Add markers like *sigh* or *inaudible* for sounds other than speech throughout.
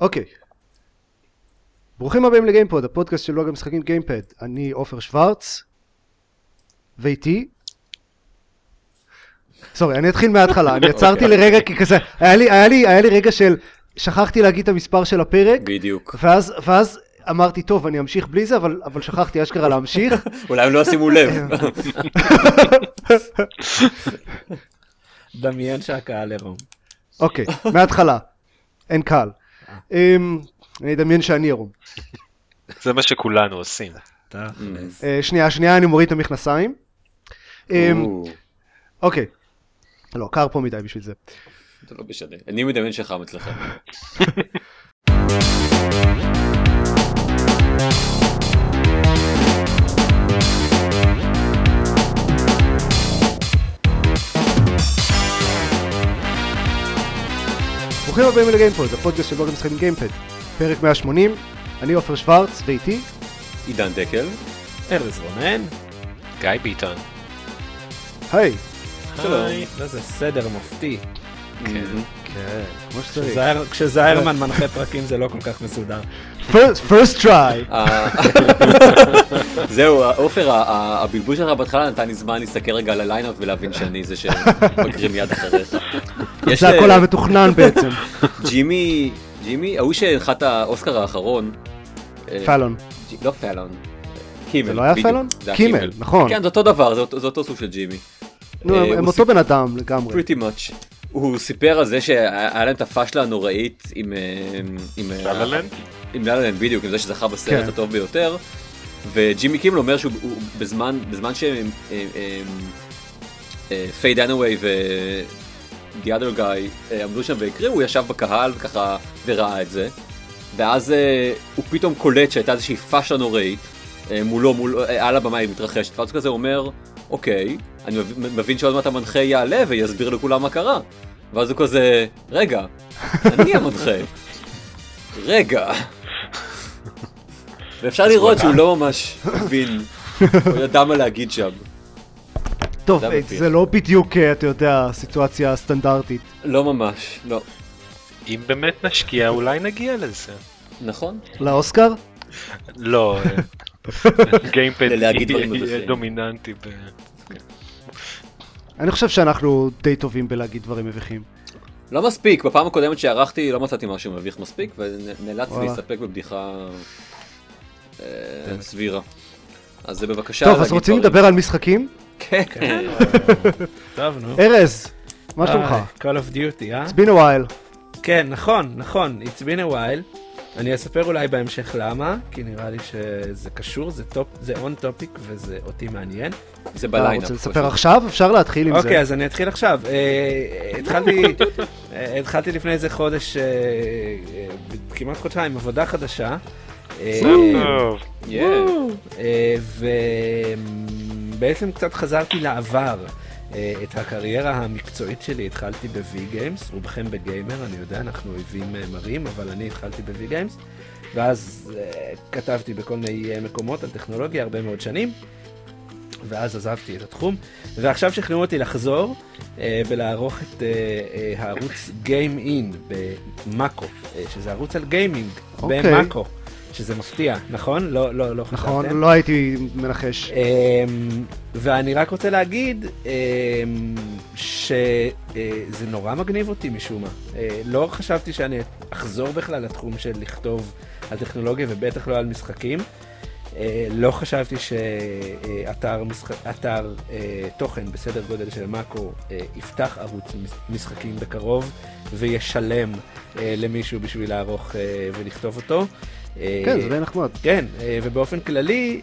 אוקיי. ברוכים הבאים לגיימפוד, הפודקאסט של לוג המשחקים גיימפד. אני עופר שוורץ, ואיתי... סורי, אני אתחיל מההתחלה, אני עצרתי לרגע כי כזה, היה לי, היה לי, היה לי רגע של, שכחתי להגיד את המספר של הפרק, בדיוק. ואז, ואז אמרתי, טוב, אני אמשיך בלי זה, אבל, אבל שכחתי אשכרה להמשיך. *laughs* אולי הם לא ישימו לב. *laughs* דמיין שהקהל עירום. אוקיי, מההתחלה. אין קהל. אמ, אני אדמיין שאני עירום. זה מה שכולנו עושים. אה, שנייה, שנייה, אני מוריד את המכנסיים. אמ, או, אוקיי. לא, קר פה מדי בשביל זה. זה לא משנה. אני מדמיין שחם אצלכם. *laughs* ברוכים הבאים לגיימפוד, הפודקאסט של לוג המשחקים גיימפאד. פרק 180, אני עופר שוורץ, ואיתי. עידן דקל. ארז רונן. גיא ביטון. היי. שלום. איזה סדר מופתי. כן. כמו שצריך. כשזיירמן מנחה פרקים זה לא כל כך מסודר. First- first try. אה, זהו, עופר, הבלבול שלך בהתחלה נתן לי זמן להסתכל רגע על ה lineup ולהבין שאני זה שמקריא מיד אחריך. זה הכל אה, היה מתוכנן בעצם. ג'ימי, ג'ימי, ההוא שהנחה את האוסקר האחרון. אה, פאלון. לא פאלון. קימל. זה לא היה פאלון? קימל, נכון. כן, זה אותו דבר, זה אותו- סוג של ג'ימי. נו, הם- אותו בן אדם לגמרי. pretty much. הוא סיפר על זה שהיה להם את הפאשלה הנוראית עם... אה, עם אה, לה לה לנד? עם לה לה לנד בדיוק, עם זה שזכה בסרט כן. הטוב ביותר. וג'ימי קימל אומר שהוא הוא בזמן, בזמן שהם... פיי דנווי ו... The other guy אה, עמדו שם והקריאו, הוא ישב בקהל וככה וראה את זה. ואז אה, הוא פתאום קולט שהייתה איזושהי פאשלה נוראית אה, מולו, מול, אה, על הבמה היא מתרחשת, ואז הוא כזה אומר, אוקיי, אני מבין- מבין שעוד מעט המנחה יעלה ויסביר לכולם מה קרה. ואז הוא כזה, רגע, אני המנחה. רגע. ואפשר לראות שהוא לא ממש הבין, הוא ידע מה להגיד שם. טוב, זה אה, לא בדיוק, אה, אתה יודע, סיטואציה סטנדרטית. לא ממש, לא. אם באמת נשקיע אולי נגיע לזה. נכון? לאוסקר? לא, *laughs* גיימפד. *laughs* דומיננטי. ב- אני חושב שאנחנו די טובים בלהגיד דברים מביכים. לא מספיק, בפעם הקודמת שערכתי לא מצאתי משהו מביך מספיק, ונאלצתי. להסתפק בבדיחה אה, סבירה. אז זה בבקשה טוב, אז רוצים. לדבר על משחקים? כן. *laughs* טוב, נו. ארז, מה שלומך? אה, Call of Duty, אה? It's been a while. כן, נכון, נכון. It's been a while. אני אספר אולי בהמשך למה, כי נראה לי שזה קשור, זה top, זה on topic וזה אותי מעניין. זה ב lineup. רוצה לספר עכשיו? אפשר להתחיל עם אוקיי, זה. אז אני אתחיל עכשיו. אה, התחלתי, אה, התחלתי לפני איזה חודש, אה, כמעט חודשיים, עבודה חדשה. ובעצם קצת חזרתי לעבר. אה, את הקריירה המקצועית שלי. התחלתי ב-V Games, רובכם בגיימר, אני יודע, אנחנו אויבים אה, מרים, אבל אני התחלתי ב-V Games, ואז אה, כתבתי בכל מיני מקומות על טכנולוגיה הרבה מאוד שנים, ואז עזבתי את התחום, ועכשיו שכנעו אותי לחזור ולערוך את הערוץ Game In במאקו, שזה ערוץ על גיימינג אוקיי. במאקו, שזה מפתיע, נכון? לא, לא, לא נכון, חשבתם? לא הייתי מנחש. אמ, ואני רק רוצה להגיד אמ, שזה נורא מגניב אותי משום מה. אה, לא חשבתי שאני אחזור בכלל לתחום של לכתוב על טכנולוגיה ובטח לא על משחקים. אה, לא חשבתי שאתר משחק, אתר, אה, תוכן בסדר גודל של מאקו יפתח ערוץ מש- משחקים בקרוב וישלם למישהו בשביל לערוך ולכתוב אותו. אה, כן, זה די נחמד. כן, אה, ובאופן כללי,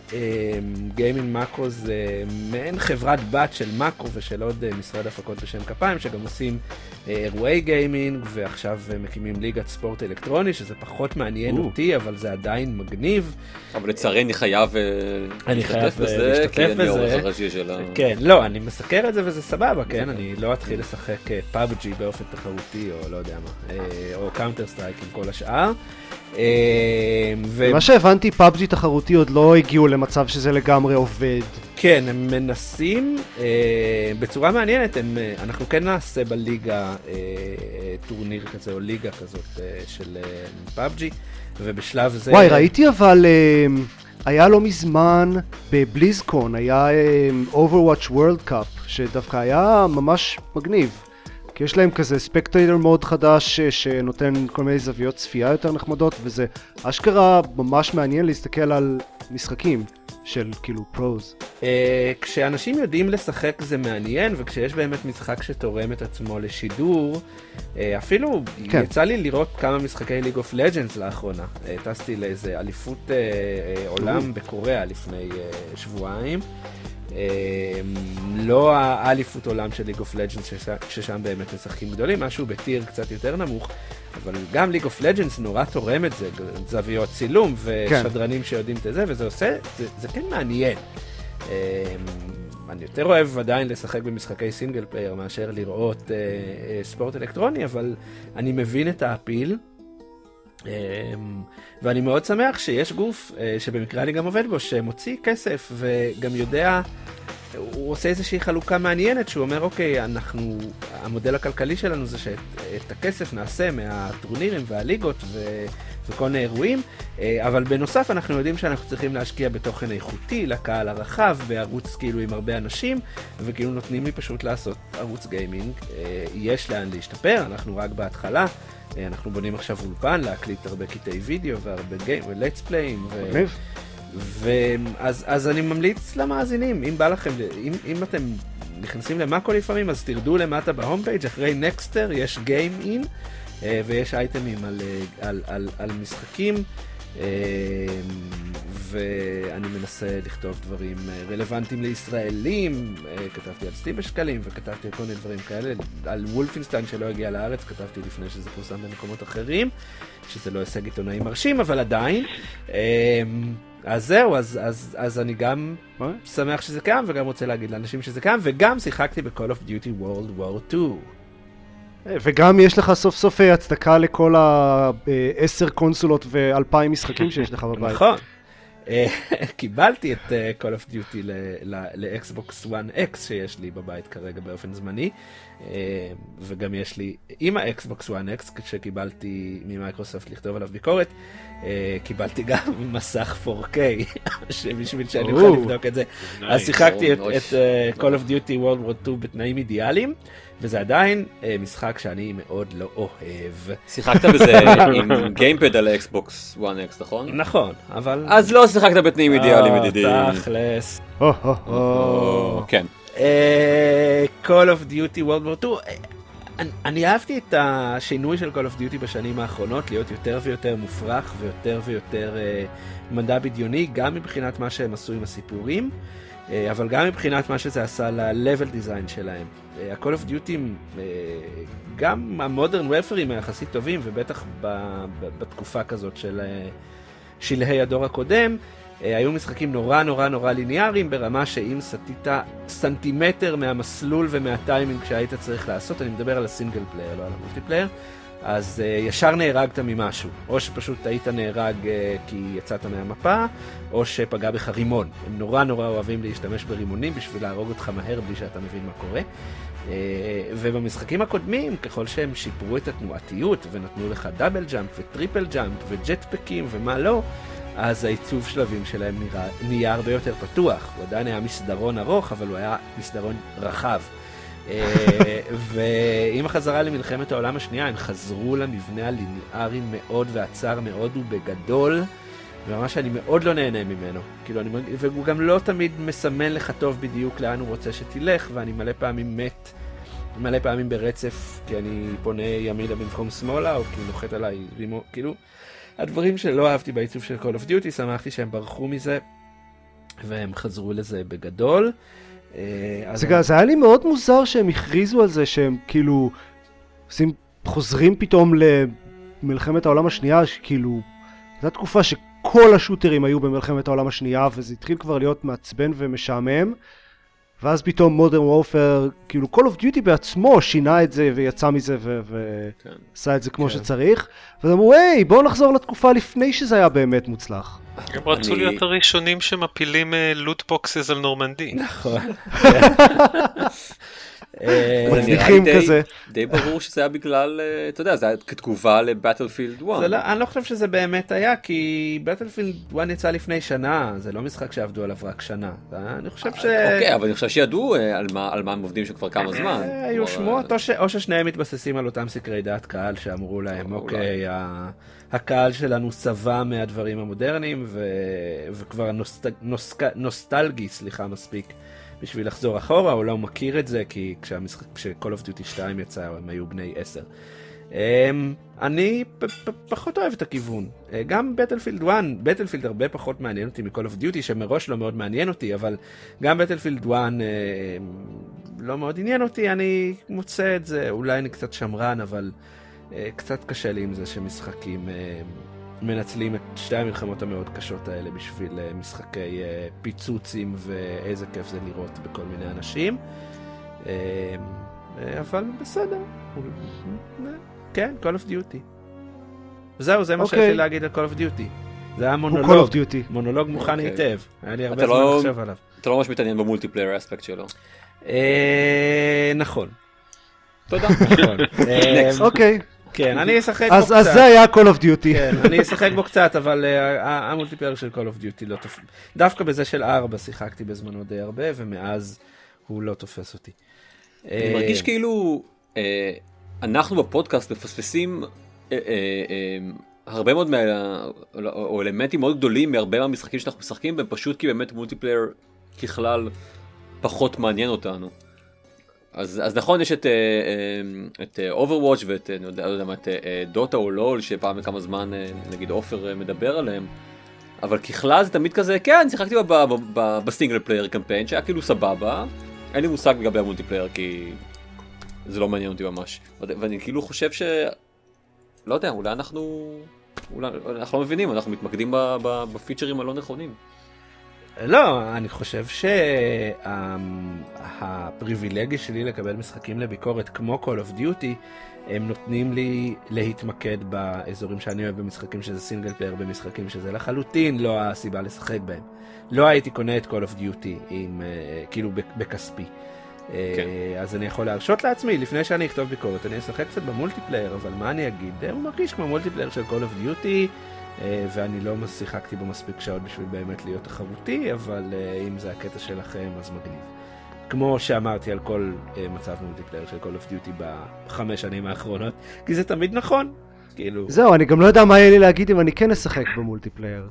גיימינג מאקו זה מעין חברת בת של מאקו ושל עוד אה, משרד הפקות בשם כפיים, שגם עושים אה, אירועי גיימינג, ועכשיו אה, מקימים ליגת ספורט אלקטרוני, שזה פחות מעניין או. אותי, אבל זה עדיין מגניב. אבל לצערי אני חייב אה, להשתתף אה, בזה, להשתתף כי אני. העורך הראשי של ה... כן, לא, אני מסקר את זה וזה סבבה, כן? אני לא אתחיל לשחק פאבג'י באופן תחרותי, או לא יודע מה, אה, או קאונטר סטרייק עם כל השאר. אה, ו- מה שהבנתי, פאבג'י תחרותי עוד לא הגיעו למצב שזה לגמרי עובד. כן, הם מנסים אה, בצורה מעניינת, הם, אה, אנחנו כן נעשה בליגה אה, טורניר כזה או ליגה כזאת אה, של אה, פאבג'י, ובשלב זה... וואי, ראיתי אבל, אה, היה לא מזמן בבליזקון, היה אה, Overwatch World Cup, שדווקא היה ממש מגניב. כי יש להם כזה spectator מאוד חדש אה, שנותן כל מיני זוויות צפייה יותר נחמדות, וזה אשכרה ממש מעניין להסתכל על משחקים של כאילו pros. Uh, כשאנשים יודעים לשחק זה מעניין, וכשיש באמת משחק שתורם את עצמו לשידור, uh, אפילו כן. יצא לי לראות כמה משחקי League of Legends לאחרונה. טסתי לאיזה אליפות עולם בקוריאה לפני שבועיים. Uh, לא האליפות עולם של League of Legends, ששם באמת משחקים גדולים, משהו ב tier קצת יותר נמוך, אבל גם League of Legends נורא תורם את זה, זוויות צילום ושדרנים כן. שיודעים את זה, וזה עושה, זה, זה כן מעניין. אמ, אני יותר אוהב עדיין לשחק במשחקי single player מאשר לראות אה, אה, ספורט אלקטרוני, אבל אני מבין את האפיל. אה, ואני מאוד שמח שיש גוף, אה, שבמקרה אני גם עובד בו, שמוציא כסף וגם יודע הוא עושה איזושהי חלוקה מעניינת, שהוא אומר, אוקיי, אנחנו, המודל הכלכלי שלנו זה שאת הכסף נעשה מהטורנירים והליגות ו, וכל מיני אירועים, אה, אבל בנוסף אנחנו יודעים שאנחנו צריכים להשקיע בתוכן איכותי לקהל הרחב, בערוץ כאילו עם הרבה אנשים, וכאילו נותנים לי פשוט לעשות ערוץ גיימינג. אה, יש לאן להשתפר, אנחנו רק בהתחלה. אה, אנחנו בונים עכשיו אולפן להקליט הרבה קטעי וידאו והרבה גיים ולטס פליים. ו... ואז אז אני ממליץ למאזינים, אם בא לכם, אם, אם אתם נכנסים למאקו לפעמים, אז תרדו למטה בהום פייג', אחרי נקסטר יש In, אה, ויש אייטמים על, אה, על, על, על משחקים, אה, ואני מנסה לכתוב דברים רלוונטיים לישראלים, כתבתי על סטים בשקלים, וכתבתי על כל מיני דברים כאלה, על וולפינסטיין שלא הגיע לארץ, כתבתי לפני שזה פורסם במקומות אחרים, שזה לא הישג עיתונאי מרשים, אבל עדיין. אז זהו, אז, אז, אז אני גם שמח שזה קיים, וגם רוצה להגיד לאנשים שזה קיים, וגם שיחקתי ב-call of duty World War 2. וגם יש לך סוף סוף אה, הצדקה לכל העשר קונסולות ואלפיים משחקים שיש לך בבית. נכון. אה, קיבלתי את אה, Call of Duty ל Xbox One X שיש לי בבית כרגע באופן זמני, וגם יש לי עם ה Xbox One X שקיבלתי ממייקרוסופט לכתוב עליו ביקורת, קיבלתי גם *laughs* מסך 4K, בשביל שאני אוכל לבדוק את זה. אז שיחקתי את Call of Duty World War 2 בתנאים אידיאליים. וזה עדיין אה, משחק שאני מאוד לא אוהב. שיחקת בזה *laughs* עם gamepad על ה Xbox One X, נכון? נכון, אבל... אז לא שיחקת בתנאים אידיאליים, אה, ידידי. תכלס. כן. אה, Call of Duty World War 2. אני, אני אהבתי את השינוי של Call of Duty בשנים האחרונות, להיות יותר ויותר מופרך ויותר ויותר אה, מדע בדיוני, גם מבחינת מה שהם עשו עם הסיפורים, אה, אבל גם מבחינת מה שזה עשה ל-level design שלהם. ה-call of duty, אה, גם המודרן ופרים היחסית טובים, ובטח בתקופה כזאת של אה, שלהי הדור הקודם, אה, היו משחקים נורא נורא נורא ליניאריים, ברמה שאם סטית סנטימטר מהמסלול ומהטיימינג שהיית צריך לעשות, אני מדבר על ה single player, לא על ה multiplayer, אז uh, ישר נהרגת ממשהו. או שפשוט היית נהרג uh, כי יצאת מהמפה, או שפגע בך רימון. הם נורא נורא אוהבים להשתמש ברימונים בשביל להרוג אותך מהר בלי שאתה מבין מה קורה. Uh, ובמשחקים הקודמים, ככל שהם שיפרו את התנועתיות ונתנו לך double jump ו triple jump ו jet pack-ים ומה לא, אז העיצוב שלבים שלהם נראה, נהיה הרבה יותר פתוח. הוא עדיין היה מסדרון ארוך, אבל הוא היה מסדרון רחב. אה, ועם החזרה למלחמת העולם השנייה, הם חזרו למבנה הליניארי מאוד והצר מאוד ובגדול, וממש אני מאוד לא נהנה ממנו. כאילו, אני, והוא גם לא תמיד מסמן לך טוב בדיוק לאן הוא רוצה שתלך, ואני מלא פעמים מת. מלא פעמים ברצף, כי אני פונה ימינה במקום שמאלה, או כי נוחת עליי, כאילו, הדברים שלא אהבתי בעיצוב של Call of Duty, שמחתי שהם ברחו מזה, והם חזרו לזה בגדול. זה, זה היה לי מאוד מוזר שהם הכריזו על זה שהם כאילו עושים, חוזרים פתאום למלחמת העולם השנייה, שכאילו, זו תקופה שכל השוטרים היו במלחמת העולם השנייה וזה התחיל כבר להיות מעצבן ומשעמם ואז פתאום Modern Warfare, כאילו Call of Duty בעצמו שינה את זה ויצא מזה כן. ועשה את זה כמו כן. שצריך, ואז אמרו, היי, בואו נחזור לתקופה לפני שזה היה באמת מוצלח. הם רצו אני- להיות הראשונים שמפילים loot boxes על נורמנדי. נכון. *laughs* *laughs* אה, *laughs* מצליחים כזה. די ברור שזה היה בגלל, אה, אתה יודע, זה היה כתגובה ל Battlefield 1. לא, אני לא חושב שזה באמת היה, כי Battlefield 1 יצא לפני שנה, זה לא משחק שעבדו עליו רק שנה. אני חושב ש... אוקיי, אבל אני חושב שידעו אה, על מה- על מה הם עובדים שם כבר כמה זמן. היו שמועות, או ש- או ששניהם מתבססים על אותם סקרי דעת קהל שאמרו להם. אוקיי, ה- הקהל שלנו שבע מהדברים המודרניים, ו- וכבר נוסט- נוסק- נוסטלגי, סליחה, מספיק, בשביל לחזור אחורה, הוא לא מכיר את זה, כי כשהמשחק- כש-call of Duty 2 יצא, הם היו בני 10. אמ, אני פ- פ- פחות אוהב את הכיוון. אה, גם בטלפילד 1, בטלפילד הרבה פחות מעניין אותי מ-call of Duty, שמראש לא מאוד מעניין אותי, אבל גם בטלפילד 1 אה, לא מאוד עניין אותי, אני מוצא את זה, אולי אני קצת שמרן, אבל אה, קצת קשה לי עם זה שמשחקים אה, מנצלים את שתי המלחמות המאוד קשות האלה בשביל אה, משחקי אה, פיצוצים, ואיזה כיף זה לראות בכל מיני אנשים. אה, אבל בסדר. כן, Call of Duty. זהו, זה מה שיש אוקיי. לי להגיד על Call of Duty. זה היה מונולוג, of Duty. מונולוג מוכן אוקיי. היטב. היה לי הרבה אתה זמן לא- לחשוב עליו. אתה לא ממש מתעניין ב multiplayer האספקט שלו. נכון. תודה. נכון. *laughs* אוקיי, כן, אני אשחק בו אז אז קצת. זה היה Call of Duty. כן, אני אשחק בו קצת, אבל אה, ה multiplayer של Call of Duty לא תופס... דווקא בזה של 4 שיחקתי בזמנו די הרבה, ומאז הוא לא תופס אותי. אני אה, מרגיש כאילו אה, אנחנו בפודקאסט מפספסים אה, אה, אה, הרבה מאוד מה... או- או אלמנטים מאוד גדולים מהרבה מהמשחקים שאנחנו משחקים בהם פשוט כי באמת multiplayer ככלל פחות מעניין אותנו. אז, אז נכון יש את, אה, אה, את אה, Overwatch ואת אני יודע, לא יודע מה, את אה, דוטה או לול שפעם בכמה זמן אה, נגיד עופר אה, מדבר עליהם. אבל ככלל זה תמיד כזה כן שיחקתי ב single player campaign שהיה כאילו סבבה. אין לי מושג לגבי ה multiplayer כי זה לא מעניין אותי ממש. ואני כאילו חושב ש... לא יודע, אולי אנחנו... אולי אנחנו לא מבינים, אנחנו מתמקדים ב feature-ים הלא נכונים. לא, אני חושב שהפריבילגיה שלי לקבל משחקים לביקורת כמו Call of Duty, הם נותנים לי להתמקד באזורים שאני אוהב במשחקים שזה single player, במשחקים שזה לחלוטין לא הסיבה לשחק בהם. לא הייתי קונה את Call of Duty עם, אה, כאילו בכספי. אה, כן. אז אני יכול להרשות לעצמי, לפני שאני אכתוב ביקורת, אני אשחק קצת ב multiplayer, אבל מה אני אגיד? אה, הוא מרגיש כמו multiplayer של Call of Duty, ואני לא שיחקתי בו מספיק שעות בשביל באמת להיות תחרותי, אבל אה, אם זה הקטע שלכם, אז מגניב. כמו שאמרתי על כל אה, מצב multiplayer של Call of Duty בחמש שנים האחרונות, כי זה תמיד נכון. כאילו, זהו, אני גם לא יודע מה יהיה לי להגיד אם אני כן אשחק ב multiplayer.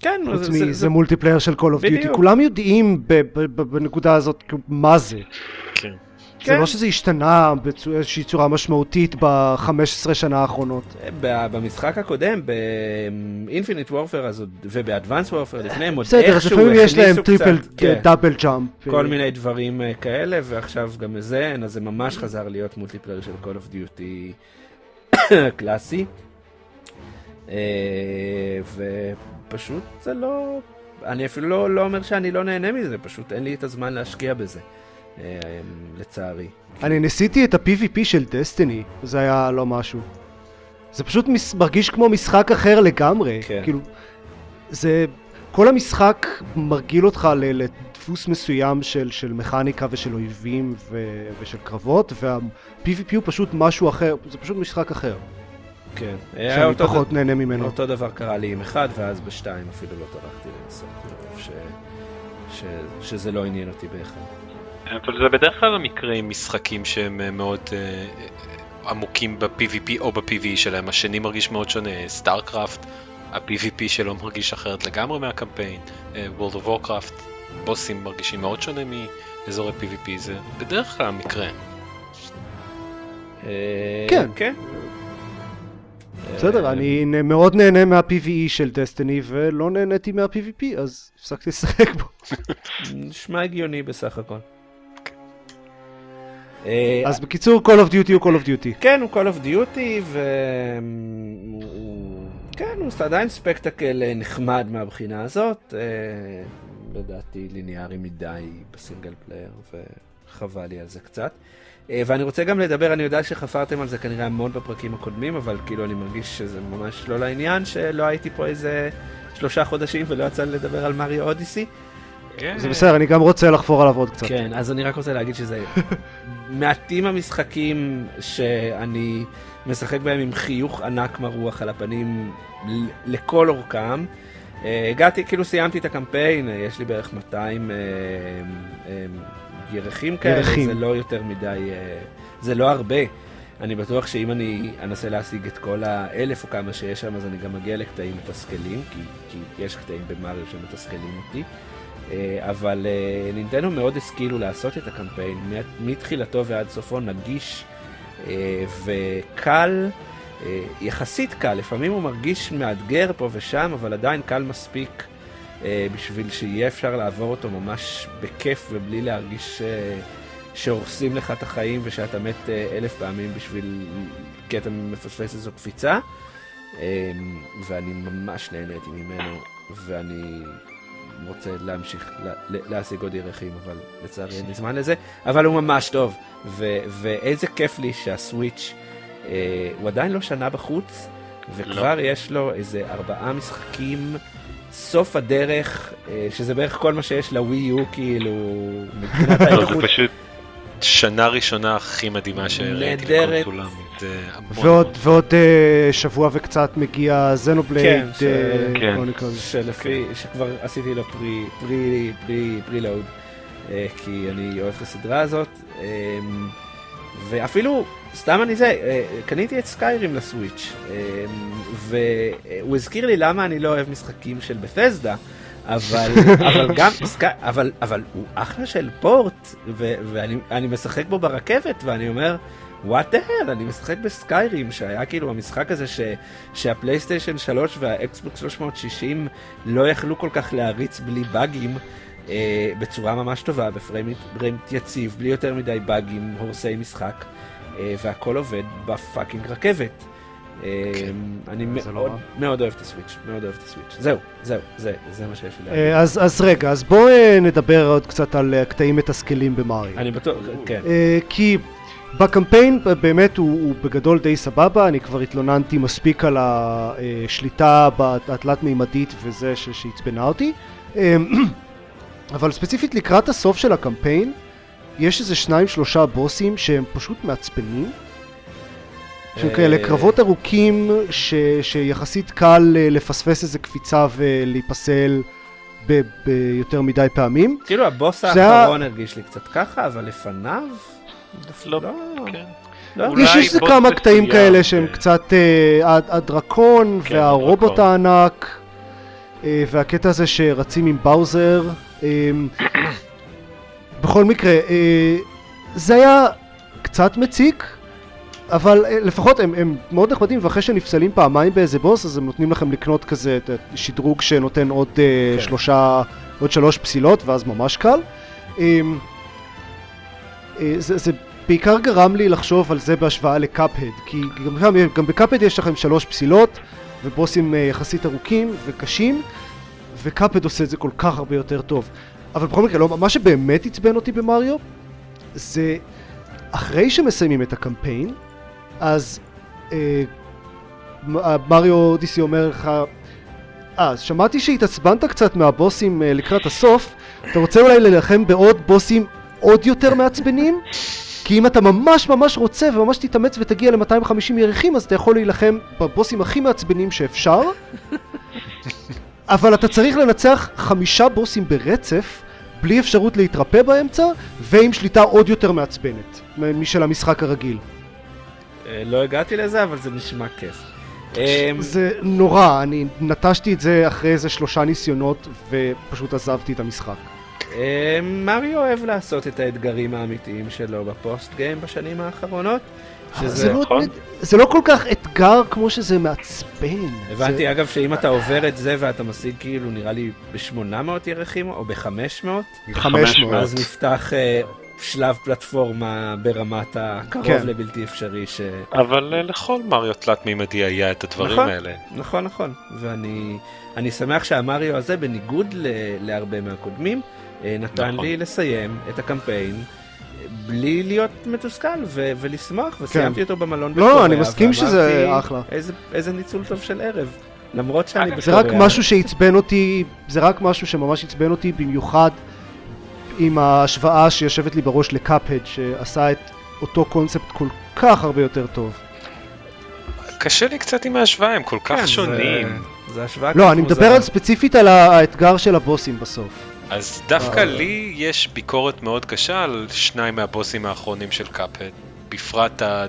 כן, חוץ זה- זה- מזה multiplayer של Call of Duty. כולם יודעים בנקודה הזאת מה זה. כן. זה כן. לא שזה השתנה באיזושהי צורה משמעותית ב-15 שנה האחרונות. ב- במשחק הקודם, ב Infinite Warfare וב Advanced Warfare לפניהם, עוד בסדר, אז איכשהו לפעמים יש להם הכניסו triple קצת, כן, double jump. כל מיני דברים אה, כאלה, ועכשיו גם לזה אין, אז זה ממש חזר להיות multiplayer של Call of Duty *coughs* קלאסי. אה, ופשוט זה לא... אני אפילו לא, לא אומר שאני לא נהנה מזה, פשוט אין לי את הזמן להשקיע בזה, לצערי. אני ניסיתי את ה-PvP של דסטיני, זה היה לא משהו. זה פשוט מס- מרגיש כמו משחק אחר לגמרי. כן. כאילו, זה... כל המשחק מרגיל אותך ל- לדפוס מסוים של, של מכניקה ושל אויבים ו, ושל קרבות, וה-PvP הוא פשוט משהו אחר, זה פשוט משחק אחר, כן. היה שאני פחות נהנה ממנו. אותו דבר קרה לי עם אחד, ואז בשתיים אפילו לא טרחתי לנסות, מרוב ש... ש... שזה לא עניין אותי באחד. אבל זה בדרך כלל המקרה עם משחקים שהם אה, מאוד אה, עמוקים ב-PvP או ב-PvE שלהם. השני מרגיש מאוד שונה, StarCraft, ה-PvP שלו מרגיש אחרת לגמרי מהקמפיין, World of Warcraft, בוסים מרגישים מאוד שונה מאזורי PvP, זה בדרך כלל המקרה. כן. כן. בסדר, אני מאוד נהנה מה-PvE של דסטיני ולא נהניתי מה-PvP, אז הפסקתי לשחק בו. נשמע הגיוני בסך הכל. אה, אז בקיצור, Call of Duty הוא Call of Duty. כן, הוא Call of Duty, והוא... כן, הוא עדיין ספקטקל אה, נחמד מהבחינה הזאת. אה, לדעתי ליניארי מדי ב single player, וחבל לי על זה קצת. ואני רוצה גם לדבר, אני יודע שחפרתם על זה כנראה המון בפרקים הקודמים, אבל כאילו אני מרגיש שזה ממש לא לעניין, שלא הייתי פה איזה שלושה חודשים ולא יצא לי לדבר על מריו אודיסי. כן. זה בסדר, אני גם רוצה לחפור עליו עוד קצת. כן, אז אני רק רוצה להגיד שזה *laughs* מעטים המשחקים שאני משחק בהם עם חיוך ענק מרוח על הפנים לכל אורכם. אה, הגעתי, כאילו סיימתי את הקמפיין, אה, יש לי בערך 200 אה, אה, ירחים כאלה, ירחים. זה לא יותר מדי, זה לא הרבה. אני בטוח שאם אני אנסה להשיג את כל האלף או כמה שיש שם, אז אני גם אגיע לקטעים מתסכלים, כי, כי יש קטעים במריו שמתסכלים אותי. אה, אבל אה, נינטנדו מאוד השכילו לעשות את הקמפיין, מתחילתו ועד סופו נגיש אה, וקל, יחסית קל, לפעמים הוא מרגיש מאתגר פה ושם, אבל עדיין קל מספיק בשביל שיהיה אפשר לעבור אותו ממש בכיף ובלי להרגיש שהורסים לך את החיים ושאתה מת אלף פעמים בשביל, כי אתה מפספס איזו קפיצה. ואני ממש נהניתי ממנו, ואני רוצה להמשיך לה- לה- להשיג עוד ירחים, אבל לצערי אין לי זמן לזה, אבל הוא ממש טוב, ו- ואיזה כיף לי שהסוויץ' אה, הוא עדיין לא שנה בחוץ, וכבר לא. יש לו איזה ארבעה משחקים, סוף הדרך, אה, שזה בערך כל מה שיש לווי יו, כאילו, מבחינת *laughs* לא, זה האיכות. פשוט שנה ראשונה הכי מדהימה שראיתי נהדרת. לקונסולה. זה המון ועוד, המון. ועוד אה, שבוע וקצת מגיע זנובלייד כן, ש- כן. קרוניקלס. שלפי, שכבר עשיתי לו פרי, פרי, פרי, פרי לואוד, אה, כי אני אוהב את הסדרה הזאת, אה, ואפילו, סתם אני זה, אה, קניתי את סקיירים לסוויץ', אה, והוא הזכיר לי למה אני לא אוהב משחקים של בתסדה. אבל, *laughs* אבל גם, אבל, אבל הוא אחלה של פורט, ו, ואני אני משחק בו ברכבת, ואני אומר, וואט דה הל, אני משחק בסקיירים, שהיה כאילו המשחק הזה ש, שהפלייסטיישן 3 והאקסבוק 360 לא יכלו כל כך להריץ בלי באגים, אה, בצורה ממש טובה, ב frame rate יציב, בלי יותר מדי באגים, הורסי משחק, אה, והכל עובד ב fucking רכבת. אה, אני זה לא מאוד אוהב את הסוויץ', מאוד אוהב את הסוויץ'. זהו, זהו, זה, זה מה שיש לי להגיד. אה, אז, אז רגע, אז בואו אה, נדבר עוד קצת על קטעים מתסכלים במריו. אני בטוח, כן. כי בקמפיין אה, באמת הוא, הוא בגדול די סבבה, אני כבר התלוננתי מספיק על השליטה התלת-מימדית וזה ש- שעצבנה אותי. אה, *clears throat* אבל ספציפית לקראת הסוף של הקמפיין, יש איזה שניים שלושה בוסים שהם פשוט מעצבנים. שהם אה, כאלה קרבות ארוכים ש, שיחסית קל אה, לפספס איזה קפיצה ולהיפסל ביותר מדי פעמים. כאילו הבוס האחרון הרגיש לי קצת ככה, אבל לפניו... לא, כן. לא. יש איזה כמה קטעים מסוים, כאלה שהם קצת אה, הד- הדרקון כן, והרובוט. הענק אה, והקטע הזה שרצים עם באוזר. אה, בכל מקרה, זה היה קצת מציק, אבל לפחות הם, הם מאוד נחמדים ואחרי שנפסלים פעמיים באיזה בוס אז הם נותנים לכם לקנות כזה את השדרוג שנותן עוד כן. שלושה, עוד שלוש פסילות ואז ממש קל. זה, זה בעיקר גרם לי לחשוב על זה בהשוואה לקאפהד, כי גם, שם, גם בקאפהד יש לכם שלוש פסילות ובוסים אה, יחסית ארוכים וקשים, וקאפהד עושה את זה כל כך הרבה יותר טוב. אבל בכל מקרה, לא, מה שבאמת עצבן אותי במריו, זה אחרי שמסיימים את הקמפיין, אז אה, מ- מריו אודיסי אומר לך, אה, שמעתי שהתעצבנת קצת מהבוסים אה, לקראת הסוף, אתה רוצה אולי להילחם בעוד בוסים עוד יותר מעצבנים? כי אם אתה ממש ממש רוצה וממש תתאמץ ותגיע ל-250 ירחים, אז אתה יכול להילחם בבוסים הכי מעצבנים שאפשר. *laughs* אבל אתה צריך לנצח חמישה בוסים ברצף, בלי אפשרות להתרפא באמצע, ועם שליטה עוד יותר מעצבנת משל המשחק הרגיל. אה, לא הגעתי לזה, אבל זה נשמע כיף. אה, זה נורא, אני נטשתי את זה אחרי איזה שלושה ניסיונות, ופשוט עזבתי את המשחק. אה, מריו אוהב לעשות את האתגרים האמיתיים שלו בפוסט גיים בשנים האחרונות. שזה... זה לא, נכון. זה לא כל כך אתגר כמו שזה מעצבן. הבנתי זה, אגב שאם אתה עובר את זה ואתה משיג כאילו נראה לי ב-800 ירחים או ב-500, 500. אז נפתח אה, שלב פלטפורמה ברמת הקרוב כן. לבלתי אפשרי ש... אבל אה, לכל מריו תלת מימדי היה את הדברים נכון. האלה. נכון, נכון. ואני אני שמח שהמריו הזה, בניגוד ל, להרבה מהקודמים, נתן נכון. לי לסיים את הקמפיין אה, בלי להיות מתוסכל ו- ולשמוח, וסיימתי אותו במלון כן. לא, אני מסכים שזה אחלה. איזה, איזה ניצול טוב של ערב. למרות שאני אגב, זה רק בקוריאה. משהו שעצבן אותי, זה רק משהו שממש עצבן אותי במיוחד עם ההשוואה שיושבת לי בראש לקאפהד שעשה את אותו קונספט כל כך הרבה יותר טוב. קשה לי קצת עם ההשוואה, הם כל כך כן, זה- שונים. זה השוואה לא, אני מדבר. על ספציפית על האתגר של הבוסים בסוף. אז דווקא אה. לי יש ביקורת מאוד קשה על שניים מהבוסים האחרונים של קאפהד. בפרט ה-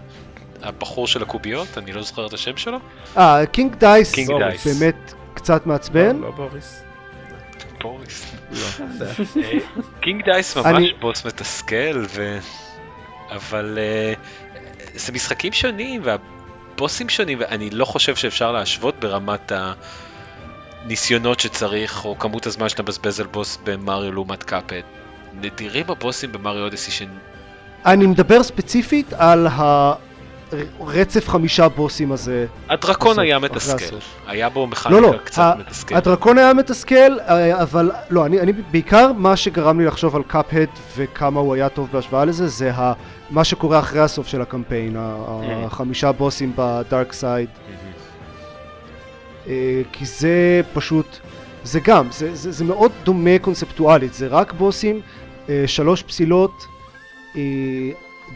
הבחור של הקוביות, אני לא זוכר את השם שלו. אה, קינג דייס קינג דייס. באמת קצת מעצבן. לא, לא בוריס. בוריס. לא יודע. *laughs* אה, קינג דייס ממש אני- בוס מתסכל, ו... אבל אה, זה משחקים שונים והבוסים שונים, ואני לא חושב שאפשר להשוות ברמת הניסיונות שצריך, או כמות הזמן שאתה מבזבז על בוס במריו לעומת קאפהד. נדירים הבוסים במריו אודיסי ש... אני מדבר ספציפית על הרצף חמישה בוסים הזה. הדרקון בסוף, היה מתסכל. היה בו לא, מכניקה לא, קצת ה- מתסכל. הדרקון היה מתסכל, אה, אבל לא, אני, אני בעיקר מה שגרם לי לחשוב על קאפהד וכמה הוא היה טוב בהשוואה לזה, זה ה, מה שקורה אחרי הסוף של הקמפיין, ה- Mm. החמישה בוסים בדארק סייד, אה, כי זה פשוט, זה גם, זה, זה, זה מאוד דומה קונספטואלית, זה רק בוסים, אה, שלוש פסילות, אה,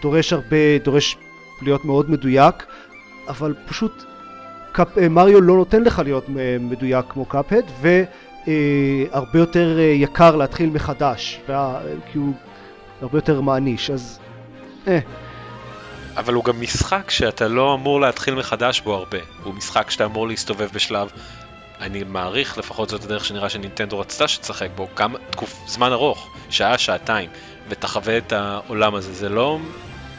דורש הרבה, דורש להיות מאוד מדויק, אבל פשוט קאפ, אה, מריו לא נותן לך להיות אה, מדויק כמו קאפהד והרבה יותר אה, יקר להתחיל מחדש וה, כי הוא הרבה יותר מעניש אז אה, אבל הוא גם משחק שאתה לא אמור להתחיל מחדש בו הרבה. הוא משחק שאתה אמור להסתובב בשלב, אני מעריך, לפחות זאת הדרך שנראה שנינטנדו רצתה שתשחק בו, גם תקוף, זמן ארוך, שעה, שעתיים, ותחווה את העולם הזה. זה לא...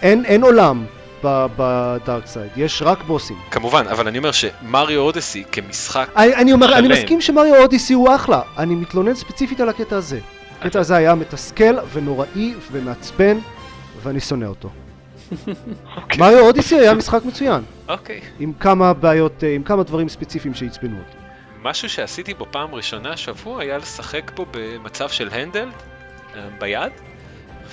אין, אין עולם בדארק סייד יש רק בוסים כמובן, אבל אני אומר שמריו אודסי כמשחק, אני, אני אומר אני שלם. מסכים שמריו אודיסי הוא אחלה אני מתלונן ספציפית על הקטע הזה הקטע הזה היה מתסכל ונוראי ומעצבן ואני שונא אותו אוקיי. מריו אודיסי היה משחק מצוין אוקיי. עם כמה בעיות, אה, עם כמה דברים ספציפיים שעצבנו אותי. משהו שעשיתי בו פעם ראשונה השבוע היה לשחק בו במצב של הנדל אה, ביד,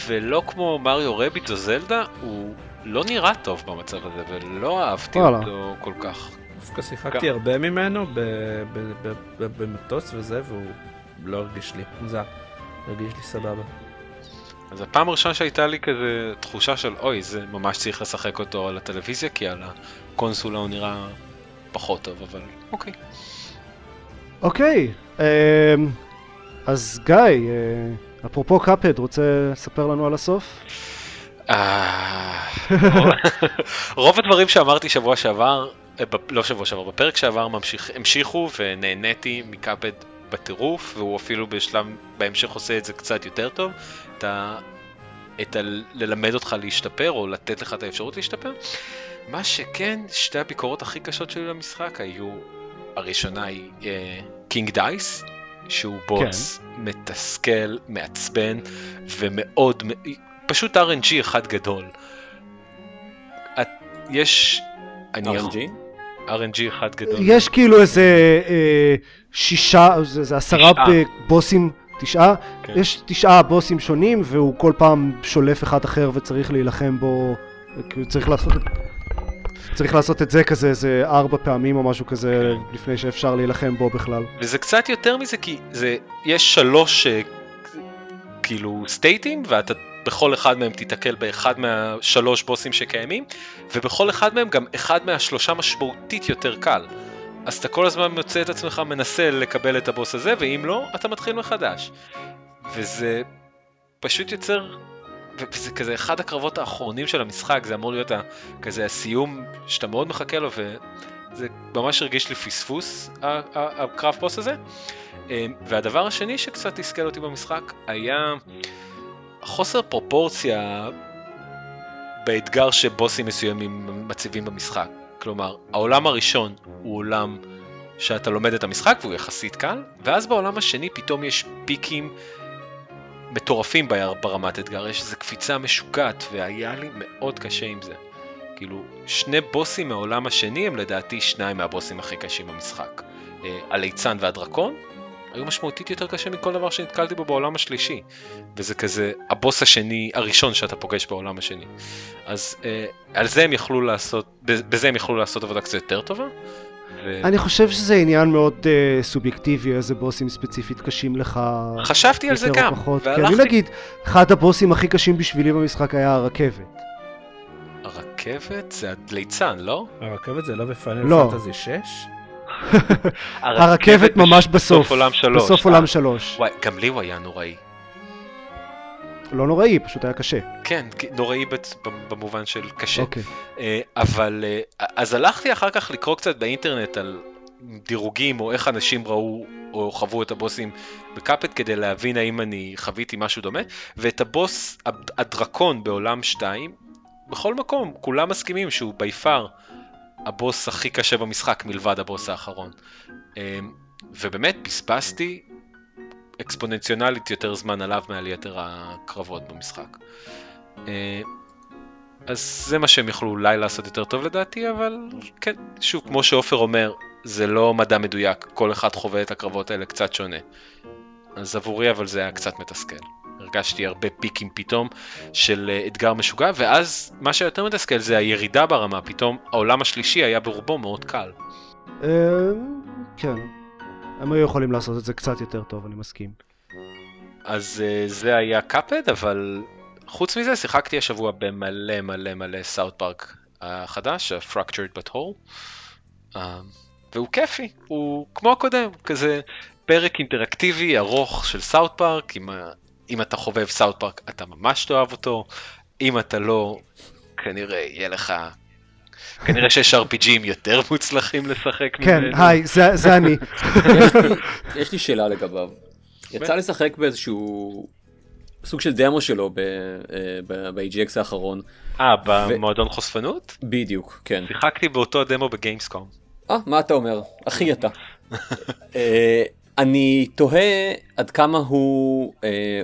ולא כמו מריו רביט או זלדה, הוא לא נראה טוב במצב הזה, ולא אהבתי. אותו כל כך. דווקא שיחקתי הרבה ממנו במטוס וזה, והוא לא הרגיש לי מוזר. הרגיש לי סבבה. אז הפעם הראשונה שהייתה לי כזה תחושה של אוי, זה ממש צריך לשחק אותו על הטלוויזיה, כי על הקונסולה הוא נראה פחות טוב, אבל אוקיי. אוקיי, אמ, אז גיא, אה, אפרופו קאפד, רוצה לספר לנו על הסוף? אה, רוב הדברים שאמרתי שבוע שעבר, אה, לא שבוע שעבר, בפרק שעבר המשיכו ונהניתי מקאפד בטירוף, והוא אפילו בשלב, בהמשך עושה את זה קצת יותר טוב, את ה... את ה... ללמד אותך להשתפר, או לתת לך את האפשרות להשתפר. מה שכן, שתי הביקורות הכי קשות שלי למשחק היו, הראשונה היא קינג דייס, שהוא בוס כן. מתסכל, מעצבן, ומאוד, פשוט RNG אחד גדול. את, יש... אני RNG? RNG אחד גדול. יש כאילו איזה אה, שישה, זה, זה עשרה תשעה. בוסים, תשעה? כן. יש תשעה בוסים שונים והוא כל פעם שולף אחד אחר וצריך להילחם בו, כאילו צריך לעשות. צריך לעשות את זה כזה איזה ארבע פעמים או משהו כזה לפני שאפשר להילחם בו בכלל. וזה קצת יותר מזה כי זה יש שלוש אה, כאילו סטייטים ואתה בכל אחד מהם תיתקל באחד מהשלוש בוסים שקיימים ובכל אחד מהם גם אחד מהשלושה משמעותית יותר קל. אז אתה כל הזמן מוצא את עצמך מנסה לקבל את הבוס הזה ואם לא אתה מתחיל מחדש. וזה פשוט יוצר וזה כזה אחד הקרבות האחרונים של המשחק זה אמור להיות ה- כזה הסיום שאתה מאוד מחכה לו וזה ממש הרגיש לי פספוס הקרב בוס הזה. אה, והדבר השני שקצת תסכל אותי במשחק היה חוסר פרופורציה באתגר שבוסים מסוימים מציבים במשחק. כלומר, העולם הראשון הוא עולם שאתה לומד את המשחק והוא יחסית קל, ואז בעולם השני פתאום יש פיקים מטורפים בר- ברמת אתגר, יש איזו קפיצה משוגעת, והיה לי מאוד קשה עם זה. כאילו, שני בוסים מהעולם השני הם לדעתי שניים מהבוסים הכי קשים במשחק. אה, הליצן והדרקון היו משמעותית יותר קשה מכל דבר שנתקלתי בו בעולם השלישי. וזה כזה הבוס השני, הראשון שאתה פוגש בעולם השני. אז אה, על זה הם יכלו לעשות, בזה הם יכלו לעשות עבודה קצת יותר טובה. ו... אני חושב שזה עניין מאוד uh, סובייקטיבי, איזה בוסים ספציפית קשים לך. חשבתי על זה גם, פחות. כי והלכתי- אני נגיד, אחד הבוסים הכי קשים בשבילי במשחק היה הרכבת. הרכבת זה הליצן, לא? הרכבת זה לא בפאנל לא. פנטזי 6? *laughs* הרכבת ממש בסוף. עולם שלוש. בסוף אה, עולם שלוש. וואי, גם לי הוא היה נוראי. לא נוראי, פשוט היה קשה. כן, נוראי במובן של קשה. אוקיי. אה, אבל אה, אז הלכתי אחר כך לקרוא קצת באינטרנט על דירוגים או איך אנשים ראו או חוו את הבוסים בקאפט כדי להבין האם אני חוויתי משהו דומה ואת הבוס הד- הדרקון בעולם 2 בכל מקום כולם מסכימים שהוא בי פאר הבוס הכי קשה במשחק מלבד הבוס האחרון. אה, ובאמת בזבזתי אקספוננציונלית יותר זמן עליו מעל יתר הקרבות במשחק. אה, אז זה מה שהם יכלו אולי לעשות יותר טוב לדעתי, אבל כן, שוב, כמו שעופר אומר, זה לא מדע מדויק, כל אחד חווה את הקרבות האלה קצת שונה. אז עבורי אבל זה היה קצת מתסכל. הרגשתי הרבה פיקים פתאום של אה, אתגר משוגע, ואז מה שיותר מתסכל זה הירידה ברמה, פתאום העולם השלישי היה ברובו מאוד קל. אה, כן. הם היו יכולים לעשות את זה קצת יותר טוב, אני מסכים. אז uh, זה היה קאפד, אבל חוץ מזה שיחקתי השבוע במלא מלא מלא סאוט פארק החדש, ה-Fractured But Whole, והוא כיפי, הוא כמו הקודם, כזה פרק אינטראקטיבי ארוך של סאוט פארק, אם, אם אתה חובב סאוט פארק אתה ממש תאהב אותו, אם אתה לא, כנראה יהיה לך, כנראה שיש RPG ים יותר מוצלחים לשחק כן, ממנו. היי, זה זה אני. יש לי- יש לי שאלה לגביו. יצא לשחק באיזשהו סוג של דמו שלו ב- אה, ב- ב-AGX האחרון. אה, במועדון חושפנות? בדיוק, כן. שיחקתי באותו דמו בגיימסקום. אה, מה אתה אומר? אחי אתה. *laughs* אה, אני תוהה עד כמה הוא אה,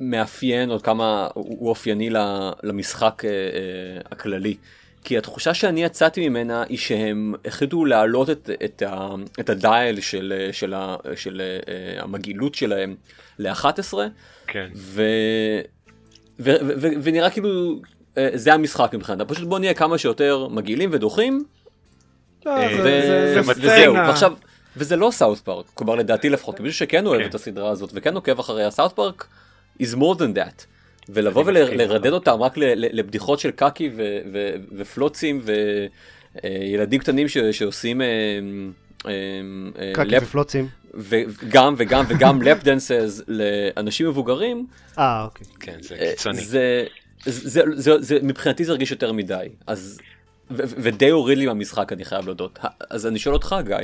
מאפיין, או עד כמה הוא הוא אופייני למשחק אה, אה, הכללי. כי התחושה שאני יצאתי ממנה היא שהם החליטו להעלות את, את, ה, את הדייל של, של, ה, של אה, המגעילות שלהם ל-11, כן. ו... ו... ו... ו... ונראה כאילו אה, זה המשחק מבחינתם, פשוט בוא נהיה כמה שיותר מגעילים ודוחים, לא, אה, זה- ו... זה- זה וזהו, סצנה. ועכשיו, וזה לא סאוט פארק, כלומר לדעתי לפחות, כמישהו שכן אוהב כן. את הסדרה הזאת וכן עוקב אחריה, סאוט פארק is more than that. ולבוא ולרדד. אותם רק לבדיחות של קקי ופלוצים וילדים קטנים שעושים אה, אה, אה, קקי ופלוצים. וגם וגם וגם לפ דנסס לאנשים מבוגרים, אה, אוקיי. כן, זה אה, קיצוני. זה, זה, זה, זה, מבחינתי זה הרגיש יותר מדי, אז, ודי הוריד לי מהמשחק אני חייב להודות. אז אני שואל אותך גיא,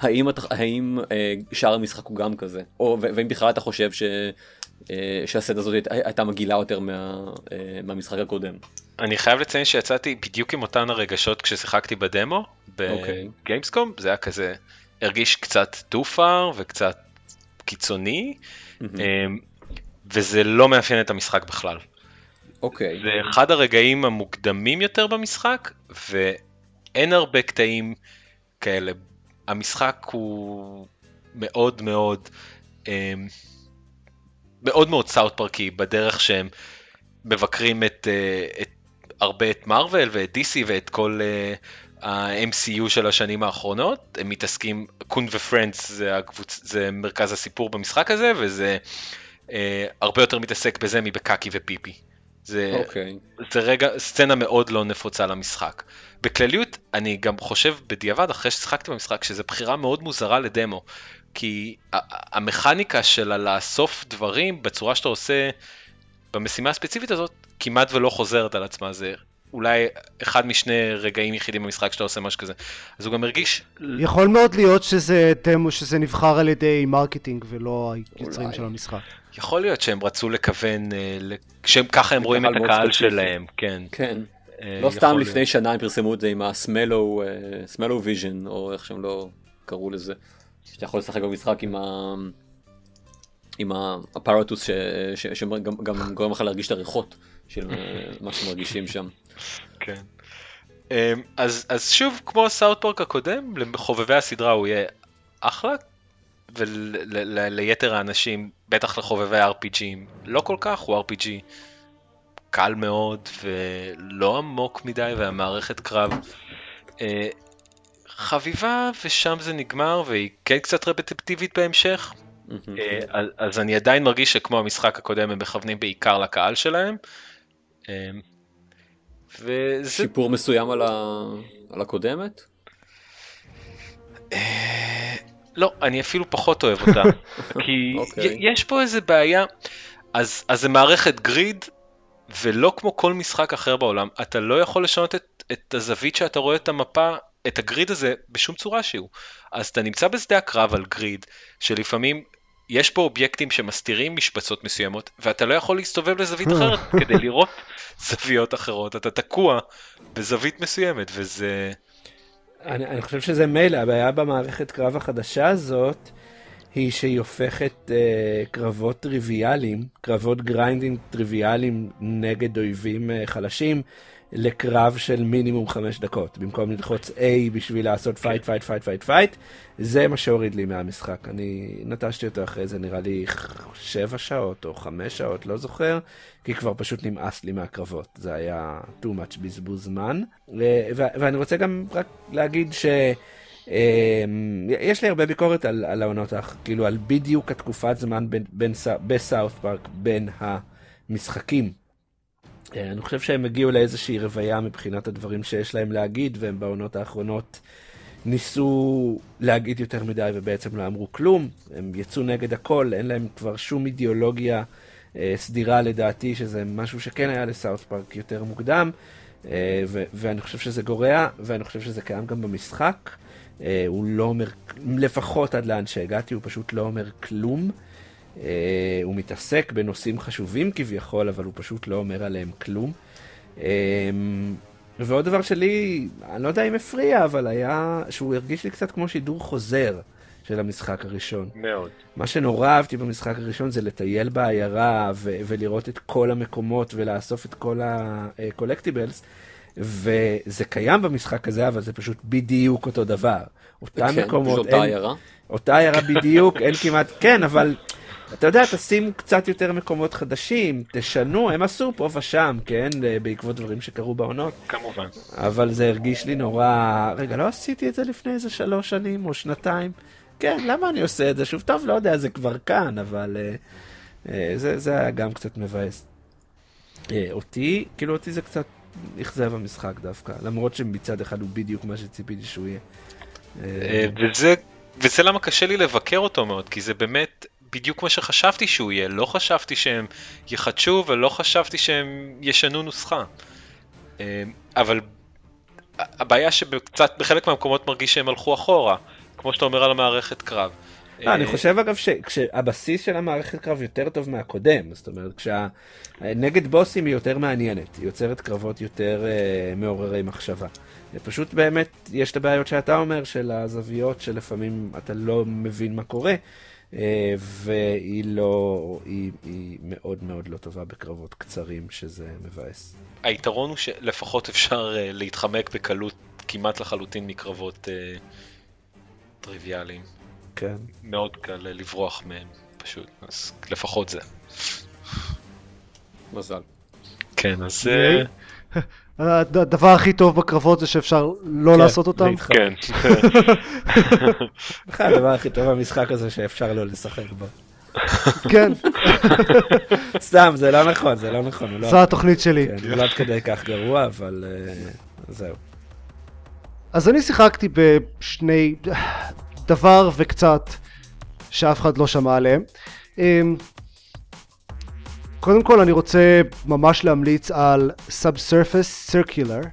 האם, אתה, האם אה, שאר המשחק הוא גם כזה? או, ו- והאם בכלל אתה חושב ש, אה, שהסט הזאת היית- הייתה מגעילה יותר מה, אה, מהמשחק הקודם? אני חייב לציין שיצאתי בדיוק עם אותן הרגשות כששיחקתי בדמו, אוקיי. בגיימסקום, זה היה כזה, הרגיש קצת too far וקצת קיצוני, אמ, וזה לא מאפיין את המשחק בכלל. אוקיי. זה אחד הרגעים המוקדמים יותר במשחק, ואין הרבה קטעים כאלה. המשחק הוא מאוד מאוד, אמ, מאוד מאוד סאוט פארקי בדרך שהם מבקרים את, אה, את הרבה את מארוול ואת DC ואת כל אה, ה-MCU של השנים האחרונות. הם מתעסקים, קון ופרנדס זה, הקבוצ... זה מרכז הסיפור במשחק הזה, וזה אה, הרבה יותר מתעסק בזה מבקקי ופיפי. זה, אוקיי. זה רגע, סצנה מאוד לא נפוצה למשחק. בכלליות, אני גם חושב בדיעבד, אחרי ששיחקתי במשחק, שזו בחירה מאוד מוזרה לדמו. כי המכניקה של לאסוף דברים בצורה שאתה עושה במשימה הספציפית הזאת, כמעט ולא חוזרת על עצמה. זה אולי אחד משני רגעים יחידים במשחק שאתה עושה משהו כזה. אז הוא גם הרגיש... יכול מאוד להיות שזה דמו שזה נבחר על ידי marketing ולא היוצרים אולי. של המשחק. יכול להיות שהם רצו לכוון, אה, שהם ככה הם רואים את הקהל. שלהם, כן. כן. אה, לא סתם להיות. לפני שנה הם פרסמו את זה עם הסמלו, סמלו ויז'ן, או איך שהם לא קראו לזה. שאתה יכול לשחק במשחק עם ה... עם האפרטוס שגם גורם לך להרגיש את הריחות של מה שמרגישים שם. כן. אמ, אז, אז שוב, כמו סאוטפורק הקודם, לחובבי הסדרה הוא יהיה אחלה, וליתר האנשים, בטח לחובבי RPGים, לא כל כך, הוא RPG קל מאוד ולא עמוק מדי, והמערכת קרב אה, חביבה, ושם זה נגמר, והיא כן קצת רפטטיבית בהמשך. אה, אז, אז אני עדיין מרגיש שכמו המשחק הקודם הם מכוונים בעיקר לקהל שלהם. אה, וזה... שיפור מסוים על, ה... על הקודמת? לא, אני אפילו פחות אוהב אותה. *laughs* כי okay. אוקיי. יש פה איזה בעיה. אז, אז זה מערכת גריד, ולא כמו כל משחק אחר בעולם, אתה לא יכול לשנות את, את הזווית שאתה רואה את המפה, את הגריד הזה, בשום צורה שהוא. אז אתה נמצא בשדה הקרב על גריד, שלפעמים יש פה אובייקטים שמסתירים משבצות מסוימות, ואתה לא יכול להסתובב לזווית אחרת כדי לראות *laughs* זוויות אחרות, אתה תקוע בזווית מסוימת, וזה... אני, אני חושב שזה מילא, הבעיה במערכת קרב החדשה הזאת, היא שהיא הופכת uh, קרבות טריוויאליים, קרבות grind ים טריוויאליים נגד אויבים uh, חלשים, לקרב של מינימום חמש דקות, במקום ללחוץ A בשביל לעשות fight, fight, fight, fight, fight, זה מה שהוריד לי מהמשחק. אני נטשתי אותו אחרי זה, נראה לי שבע שעות או חמש שעות, לא זוכר, כי כבר פשוט נמאס לי מהקרבות. זה היה too much בזבוז זמן. ואני רוצה גם רק להגיד ש... אמ, יש לי הרבה ביקורת על, על העונות, כאילו על בדיוק התקופת זמן בין, בין, בסאוף פארק בין המשחקים אה, אני חושב שהם הגיעו לאיזושהי רוויה מבחינת הדברים שיש להם להגיד, והם בעונות האחרונות ניסו להגיד יותר מדי ובעצם לא אמרו כלום. הם יצאו נגד הכל, אין להם כבר שום אידיאולוגיה אה, סדירה לדעתי, שזה משהו שכן היה לסאוט פארק יותר מוקדם, אה, ו- ואני חושב שזה גורע, ואני חושב שזה קיים גם במשחק. אה, הוא לא אומר, לפחות עד לאן שהגעתי, הוא פשוט לא אומר כלום. הוא מתעסק בנושאים חשובים כביכול, אבל הוא פשוט לא אומר עליהם כלום. Uh, ועוד דבר שלי, אני לא יודע אם הפריע, אבל היה שהוא הרגיש לי קצת כמו שידור חוזר של המשחק הראשון. מאוד. מה שנורא אהבתי במשחק הראשון זה לטייל בעיירה ו- ולראות את כל המקומות ולאסוף את כל הקולקטיבלס. וזה קיים במשחק הזה, אבל זה פשוט בדיוק אותו דבר. אותם כן, מקומות, אותה אין, עיירה? אותה עיירה בדיוק, אין כמעט, כן, אבל אתה יודע, תשים קצת יותר מקומות חדשים, תשנו, הם עשו פה ושם, כן, בעקבות דברים שקרו בעונות. כמובן. אבל זה הרגיש לי נורא, רגע, לא עשיתי את זה לפני איזה שלוש שנים או שנתיים? כן, למה אני עושה את זה? שוב, טוב, לא יודע, זה כבר כאן, אבל uh, uh, זה, זה היה גם קצת מבאס. Uh, אותי, כאילו אותי זה קצת אכזב המשחק דווקא, למרות שמצד אחד הוא בדיוק מה שציפיתי שהוא יהיה. וזה, וזה למה קשה לי לבקר אותו מאוד, כי זה באמת, בדיוק מה שחשבתי שהוא יהיה, לא חשבתי שהם יחדשו ולא חשבתי שהם ישנו נוסחה. אה, אבל הבעיה שקצת בחלק מהמקומות מרגיש שהם הלכו אחורה, כמו שאתה אומר על המערכת קרב. לא, אני חושב אגב שהבסיס של המערכת קרב יותר טוב מהקודם, זאת אומרת, כשנגד בוסים היא יותר מעניינת, היא יוצרת קרבות יותר uh, מעוררי מחשבה. פשוט באמת יש את הבעיות שאתה אומר של הזוויות שלפעמים אתה לא מבין מה קורה. אה, והיא לא, היא, היא מאוד מאוד לא טובה בקרבות קצרים, שזה מבאס. היתרון הוא שלפחות אפשר אה, להתחמק בקלות כמעט לחלוטין מקרבות אה, טריוויאליים. כן. מאוד קל לברוח מהם, פשוט, אז לפחות זה. מזל. כן, אז... הדבר הכי טוב בקרבות זה שאפשר לא כן, לעשות אותם. כן. *laughs* בכלל הדבר הכי טוב במשחק הזה שאפשר לא לשחק בו. כן. *laughs* סתם, זה לא נכון, זה לא נכון. לא- זו התוכנית שלי. כן, לא עד כדי כך גרוע, אבל אה, זהו. אז אני שיחקתי בשני דבר וקצת שאף אחד לא שמע עליהם. אמ, קודם כל אני רוצה ממש להמליץ על Subsurface Circular.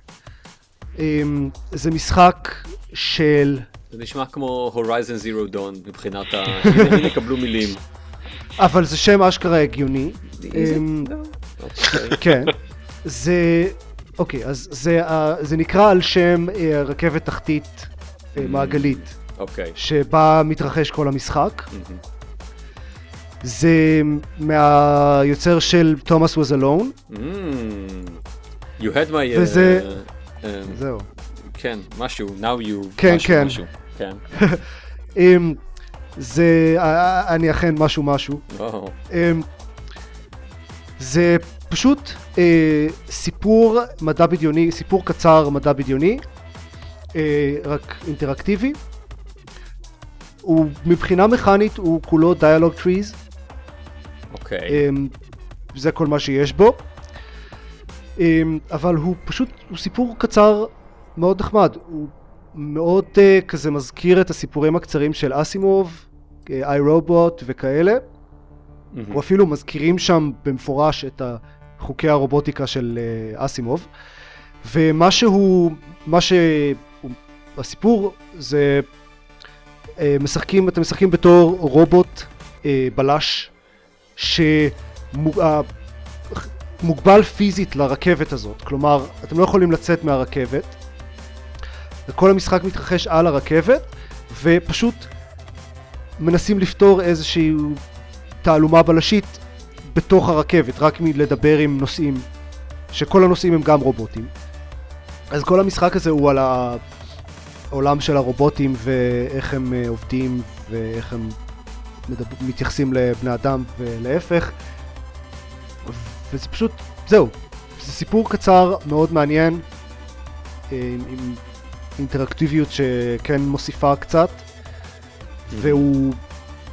Um, זה משחק של... זה נשמע כמו Horizon Zero Dawn מבחינת ה... *laughs* הנה יקבלו מילים. אבל זה שם אשכרה הגיוני. Um, *laughs* כן. זה... אוקיי, אז זה, זה נקרא על שם uh, רכבת תחתית uh, מעגלית. אוקיי. שבה מתרחש כל המשחק. זה מהיוצר של תומאס was alone, Mm, you had my... וזה- uh, um, זהו. כן, משהו, now you... כן, משהו, כן. משהו. כן. *laughs* אמ, זה, אני אכן משהו משהו. וואו. אמ, זה פשוט אה, סיפור מדע בדיוני, סיפור קצר מדע בדיוני, אה, רק אינטראקטיבי. הוא מבחינה מכנית הוא כולו דיאלוג טריז, אוקיי. אמ, זה כל מה שיש בו. אמ, אבל הוא פשוט, הוא סיפור קצר מאוד נחמד. הוא מאוד uh, כזה מזכיר את הסיפורים הקצרים של אסימוב, איי רובוט וכאלה. מהמם. הוא אפילו מזכירים שם במפורש את חוקי הרובוטיקה של אה, אסימוב. ומה שהוא, מה שהסיפור זה אה, משחקים, אתם משחקים בתור רובוט בלש שמוגבל פיזית לרכבת הזאת, כלומר אתם לא יכולים לצאת מהרכבת וכל המשחק מתרחש על הרכבת ופשוט מנסים לפתור איזושהי תעלומה בלשית בתוך הרכבת, רק מלדבר עם נוסעים, שכל הנוסעים הם גם רובוטים. אז כל המשחק הזה הוא על העולם של הרובוטים ואיך הם אה, עובדים ואיך הם מתייחסים לבני אדם ולהפך. וזה פשוט, זהו, זה סיפור קצר מאוד מעניין, עם, עם אינטראקטיביות שכן מוסיפה קצת, והוא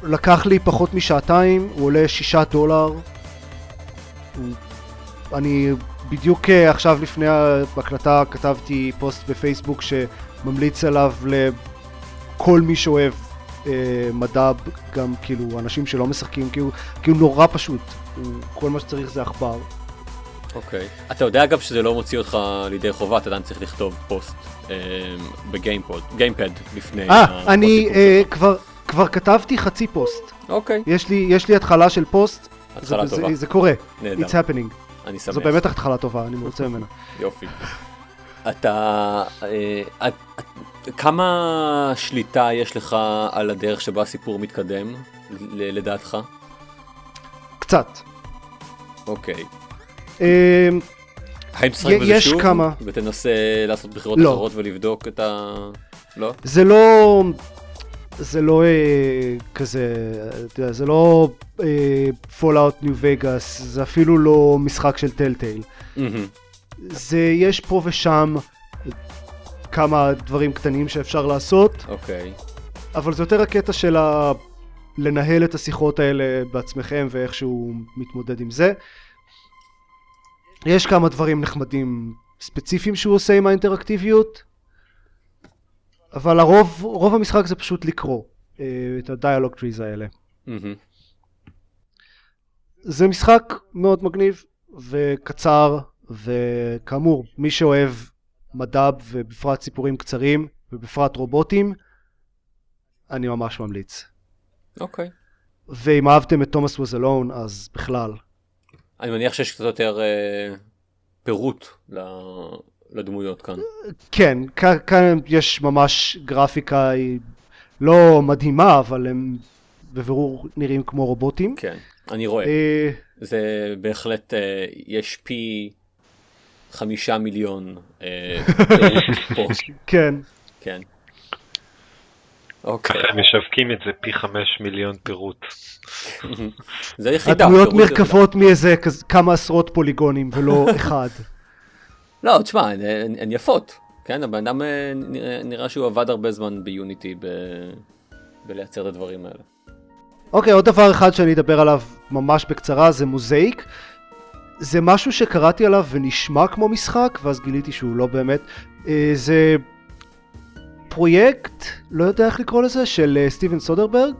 לקח לי פחות משעתיים, הוא עולה שישה דולר. הוא... אני בדיוק אה, עכשיו לפני ההקלטה כתבתי פוסט בפייסבוק שממליץ עליו לכל מי שאוהב אה, מדע, גם כאילו אנשים שלא משחקים, כי הוא נורא פשוט, כל מה שצריך זה עכבר. אוקיי. אתה יודע אגב שזה לא מוציא אותך לידי חובה, אתה עדיין צריך לכתוב פוסט אה, בגיימפוד, גיימפוד לפני אה, אני אה. כבר, כבר כתבתי חצי פוסט, אוקיי, יש לי, יש לי התחלה של פוסט, התחלה זה, טובה, זה, זה קורה, נהדר, it's happening, אני שמח. זו באמת התחלה טובה, אני מרוצה ממנה. יופי. אתה... אה, את- את- כמה שליטה יש לך על הדרך שבה הסיפור מתקדם, ל- לדעתך? קצת. אוקיי. אה, האם תשחק בזה יש שוב? כמה. ותנסה לעשות בחירות לא. אחרות ולבדוק את ה... לא? זה לא... זה לא אה, כזה, אתה יודע, זה לא פולאאוט ניו וגאס, זה אפילו לא משחק של טלטייל. מהמם. זה יש פה ושם כמה דברים קטנים שאפשר לעשות, אוקיי. אבל זה יותר הקטע של ה... לנהל את השיחות האלה בעצמכם ואיכשהו מתמודד עם זה. יש כמה דברים נחמדים ספציפיים שהוא עושה עם האינטראקטיביות, אבל הרוב, רוב המשחק זה פשוט לקרוא אה, את הדיאלוג טריז האלה. מהמם. זה משחק מאוד מגניב וקצר, וכאמור, מי שאוהב מדע ובפרט סיפורים קצרים ובפרט רובוטים, אני ממש ממליץ. אוקיי. ואם אהבתם את תומאס was alone, אז בכלל. אני מניח שיש קצת יותר אה, פירוט ל- לדמויות כאן. כן, כ- כאן יש ממש גרפיקה היא לא מדהימה, אבל הם בבירור נראים כמו רובוטים. כן, אני רואה. אה, זה בהחלט, אה, יש פי חמישה מיליון אה, *laughs* פה. כן, כן. אוקיי. ככה הם משווקים את זה פי חמש מיליון פירוט. *laughs* זה יחידה. הדמויות מרכבות מאיזה כמה עשרות פוליגונים ולא *laughs* אחד. לא, תשמע, הן- יפות. כן, הבן אדם אה, נראה- שהוא עבד הרבה זמן ביוניטי ב- בלייצר את הדברים האלה. אוקיי, עוד דבר אחד שאני אדבר עליו ממש בקצרה זה מוזאיק. זה משהו שקראתי עליו ונשמע כמו משחק, ואז גיליתי שהוא לא באמת. אה, זה פרויקט, לא יודע איך לקרוא לזה, של אה, סטיבן סודרברג,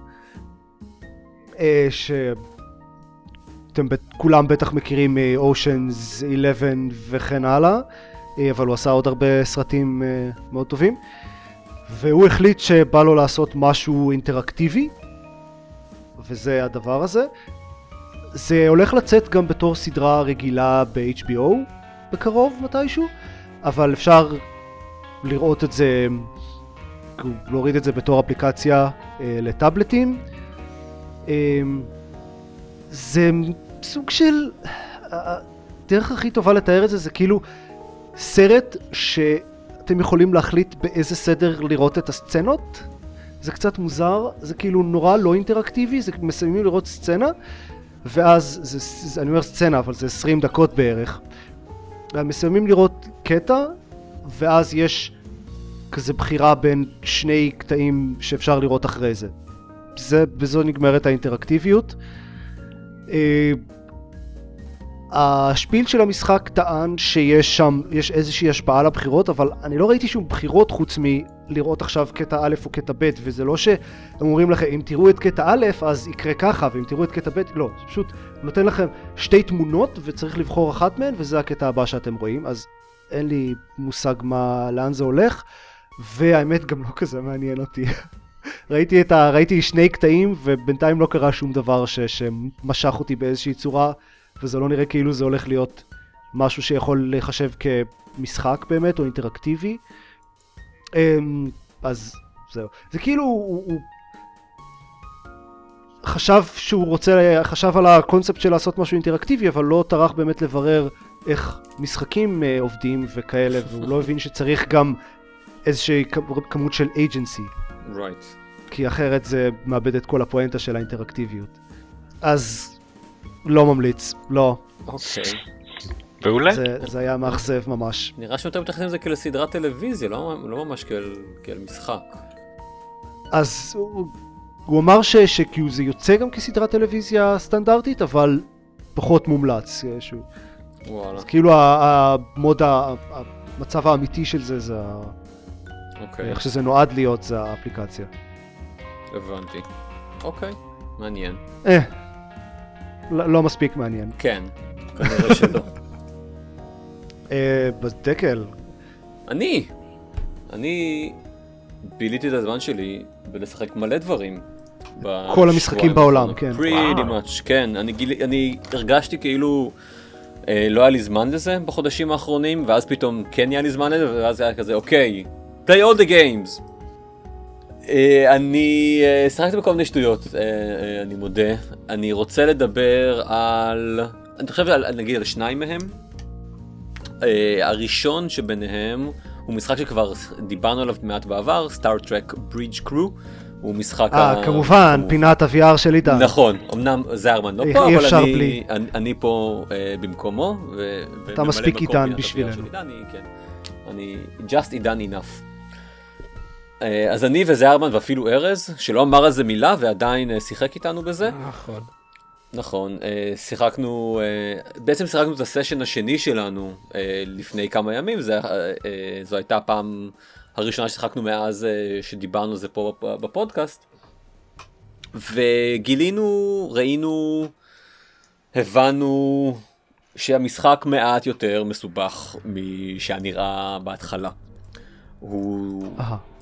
אה, שאתם כולם בטח מכירים אושנס 11 וכן הלאה, אה, אבל הוא עשה עוד הרבה סרטים מאוד טובים. והוא החליט שבא לו לעשות משהו אינטראקטיבי, וזה הדבר הזה. זה הולך לצאת גם בתור סדרה רגילה ב-HBO בקרוב מתישהו, אבל אפשר לראות את זה, להוריד את זה בתור אפליקציה אה, לטאבלטים. אה, זה סוג של... הדרך הכי טובה לתאר את זה זה כאילו סרט שאתם יכולים להחליט באיזה סדר לראות את הסצנות. זה קצת מוזר, זה כאילו נורא לא אינטראקטיבי, זה מסיימים לראות סצנה, ואז, זה, זה, אני אומר סצנה, אבל זה 20 דקות בערך. מסיימים לראות קטע, ואז יש כזה בחירה בין שני קטעים שאפשר לראות אחרי זה. זה, בזו נגמרת האינטראקטיביות. אה, השפיל של המשחק טען שיש שם, יש איזושהי השפעה על הבחירות, אבל אני לא ראיתי שום בחירות חוץ מלראות עכשיו קטע א' או קטע ב', וזה לא שהם אומרים לכם, אם תראו את קטע א', אז יקרה ככה, ואם תראו את קטע ב', לא, זה פשוט נותן לכם שתי תמונות, וצריך לבחור אחת מהן, וזה הקטע הבא שאתם רואים, אז אין לי מושג מה, לאן זה הולך, והאמת גם לא כזה מעניין אותי. *laughs* ראיתי, ה... ראיתי שני קטעים, ובינתיים לא קרה שום דבר ש... שמשך אותי באיזושהי צורה. וזה לא נראה כאילו זה הולך להיות משהו שיכול להיחשב כמשחק באמת, או אינטראקטיבי. אמ, אז זהו. זה כאילו, הוא, הוא חשב שהוא רוצה, חשב על הקונספט של לעשות משהו אינטראקטיבי, אבל לא טרח באמת לברר איך משחקים uh, עובדים וכאלה, והוא לא הבין שצריך גם איזושהי כמות של agency. Right. כי אחרת זה מאבד את כל הפואנטה של האינטראקטיביות. אז לא ממליץ, לא. אוקיי. מעולה. זה, זה היה מאכזב ממש. נראה שיותר מתייחסים לזה כאל סדרת טלוויזיה, לא, לא ממש כאל, כאל משחק. אז הוא, הוא אמר ש, שכאילו זה יוצא גם כסדרת טלוויזיה סטנדרטית, אבל פחות מומלץ. שהוא... וואלה. אז כאילו המוד, המצב האמיתי של זה, זה אוקיי. איך שזה נועד להיות, זה האפליקציה. הבנתי. אוקיי, מעניין. אה. לא, לא מספיק מעניין. כן, כנראה שלא. *laughs* אה, בדקל. אני, אני ביליתי את הזמן שלי בלשחק מלא דברים. כל המשחקים בעולם, כן. pretty much, כן. אני, גיל, אני הרגשתי כאילו אה, לא היה לי זמן לזה בחודשים האחרונים, ואז פתאום כן היה לי זמן לזה, ואז היה כזה, אוקיי, play all the games. אה, אני אה, שחקתי בכל מיני שטויות, אה, אני מודה. אני רוצה לדבר על... אני חושב על, נגיד על שניים מהם. הראשון שביניהם הוא משחק שכבר דיברנו עליו מעט בעבר, סטארט-טרק ברידג' קרו. הוא משחק... אה, כמובן, הוא... פינת ה-VR של עידן. נכון, אמנם זרמן לא פה, אבל אני, בלי. אני, אני פה אה, במקומו. ו, אתה מספיק עידן בשבילנו. אני, כן. אני just עידן enough. אה, אז אני וזהרמן ואפילו ארז, שלא אמר על זה מילה ועדיין שיחק איתנו בזה. נכון. נכון, אה, שיחקנו, בעצם שיחקנו את הסשן השני שלנו לפני כמה ימים, זה, זו הייתה הפעם הראשונה ששיחקנו מאז שדיברנו על זה פה בפודקאסט. וגילינו, ראינו, הבנו שהמשחק מעט יותר מסובך משהיה נראה בהתחלה. הוא...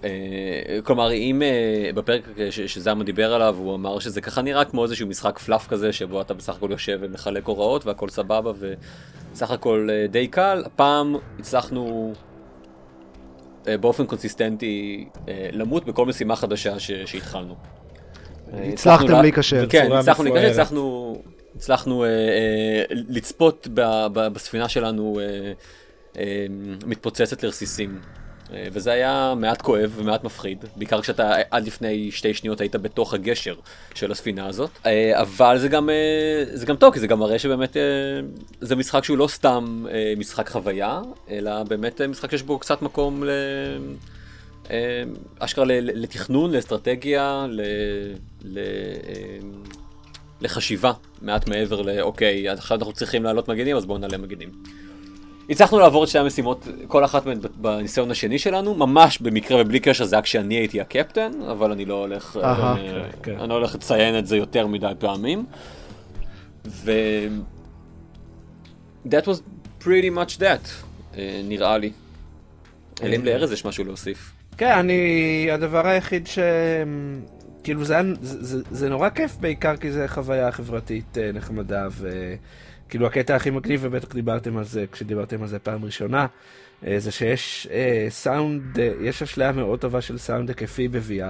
אה, כלומר, אם אה, בפרק שזמה דיבר עליו, הוא אמר שזה ככה נראה כמו איזשהו משחק פלאף כזה, שבו אתה בסך הכל יושב ומחלק הוראות והכל סבבה וסך הכל אה, די קל, הפעם הצלחנו באופן קונסיסטנטי למות בכל משימה חדשה שהתחלנו. הצלחתם להיכשל. כן, הצלחנו להיכשל, הצלחנו, הצלחנו לצפות בספינה שלנו מתפוצצת לרסיסים. אה, וזה היה מעט כואב ומעט מפחיד, בעיקר כשאתה עד לפני שתי שניות היית בתוך הגשר של הספינה הזאת. אה, אבל זה גם, אה, זה גם טוב, כי זה גם מראה שבאמת זה משחק שהוא לא סתם משחק חוויה, אלא באמת משחק שיש בו קצת מקום ל... אשכרה לתכנון, לאסטרטגיה, ל... ל... לחשיבה מעט מעבר לאוקיי, עכשיו אנחנו צריכים לעלות מגנים, אז בואו נעלה מגנים. הצלחנו לעבור את שתי המשימות, כל אחת מהן בניסיון השני שלנו, ממש במקרה ובלי קשר זה היה כשאני הייתי הקפטן, אבל אני לא הולך, אה, כן, כן. אני לא הולך לציין את זה יותר מדי פעמים. ו... That was pretty much that, אה, נראה לי. אלא אם לארז יש משהו להוסיף. כן, אני, הדבר היחיד ש... כאילו זה, זה, זה, זה נורא כיף בעיקר כי זה חוויה חברתית אה, נחמדה ו... כאילו הקטע הכי מגניב, ובטח דיברתם על זה כשדיברתם על זה פעם ראשונה, אה, זה שיש אה, סאונד, אה, יש אשליה מאוד טובה של סאונד היקפי ב-VR.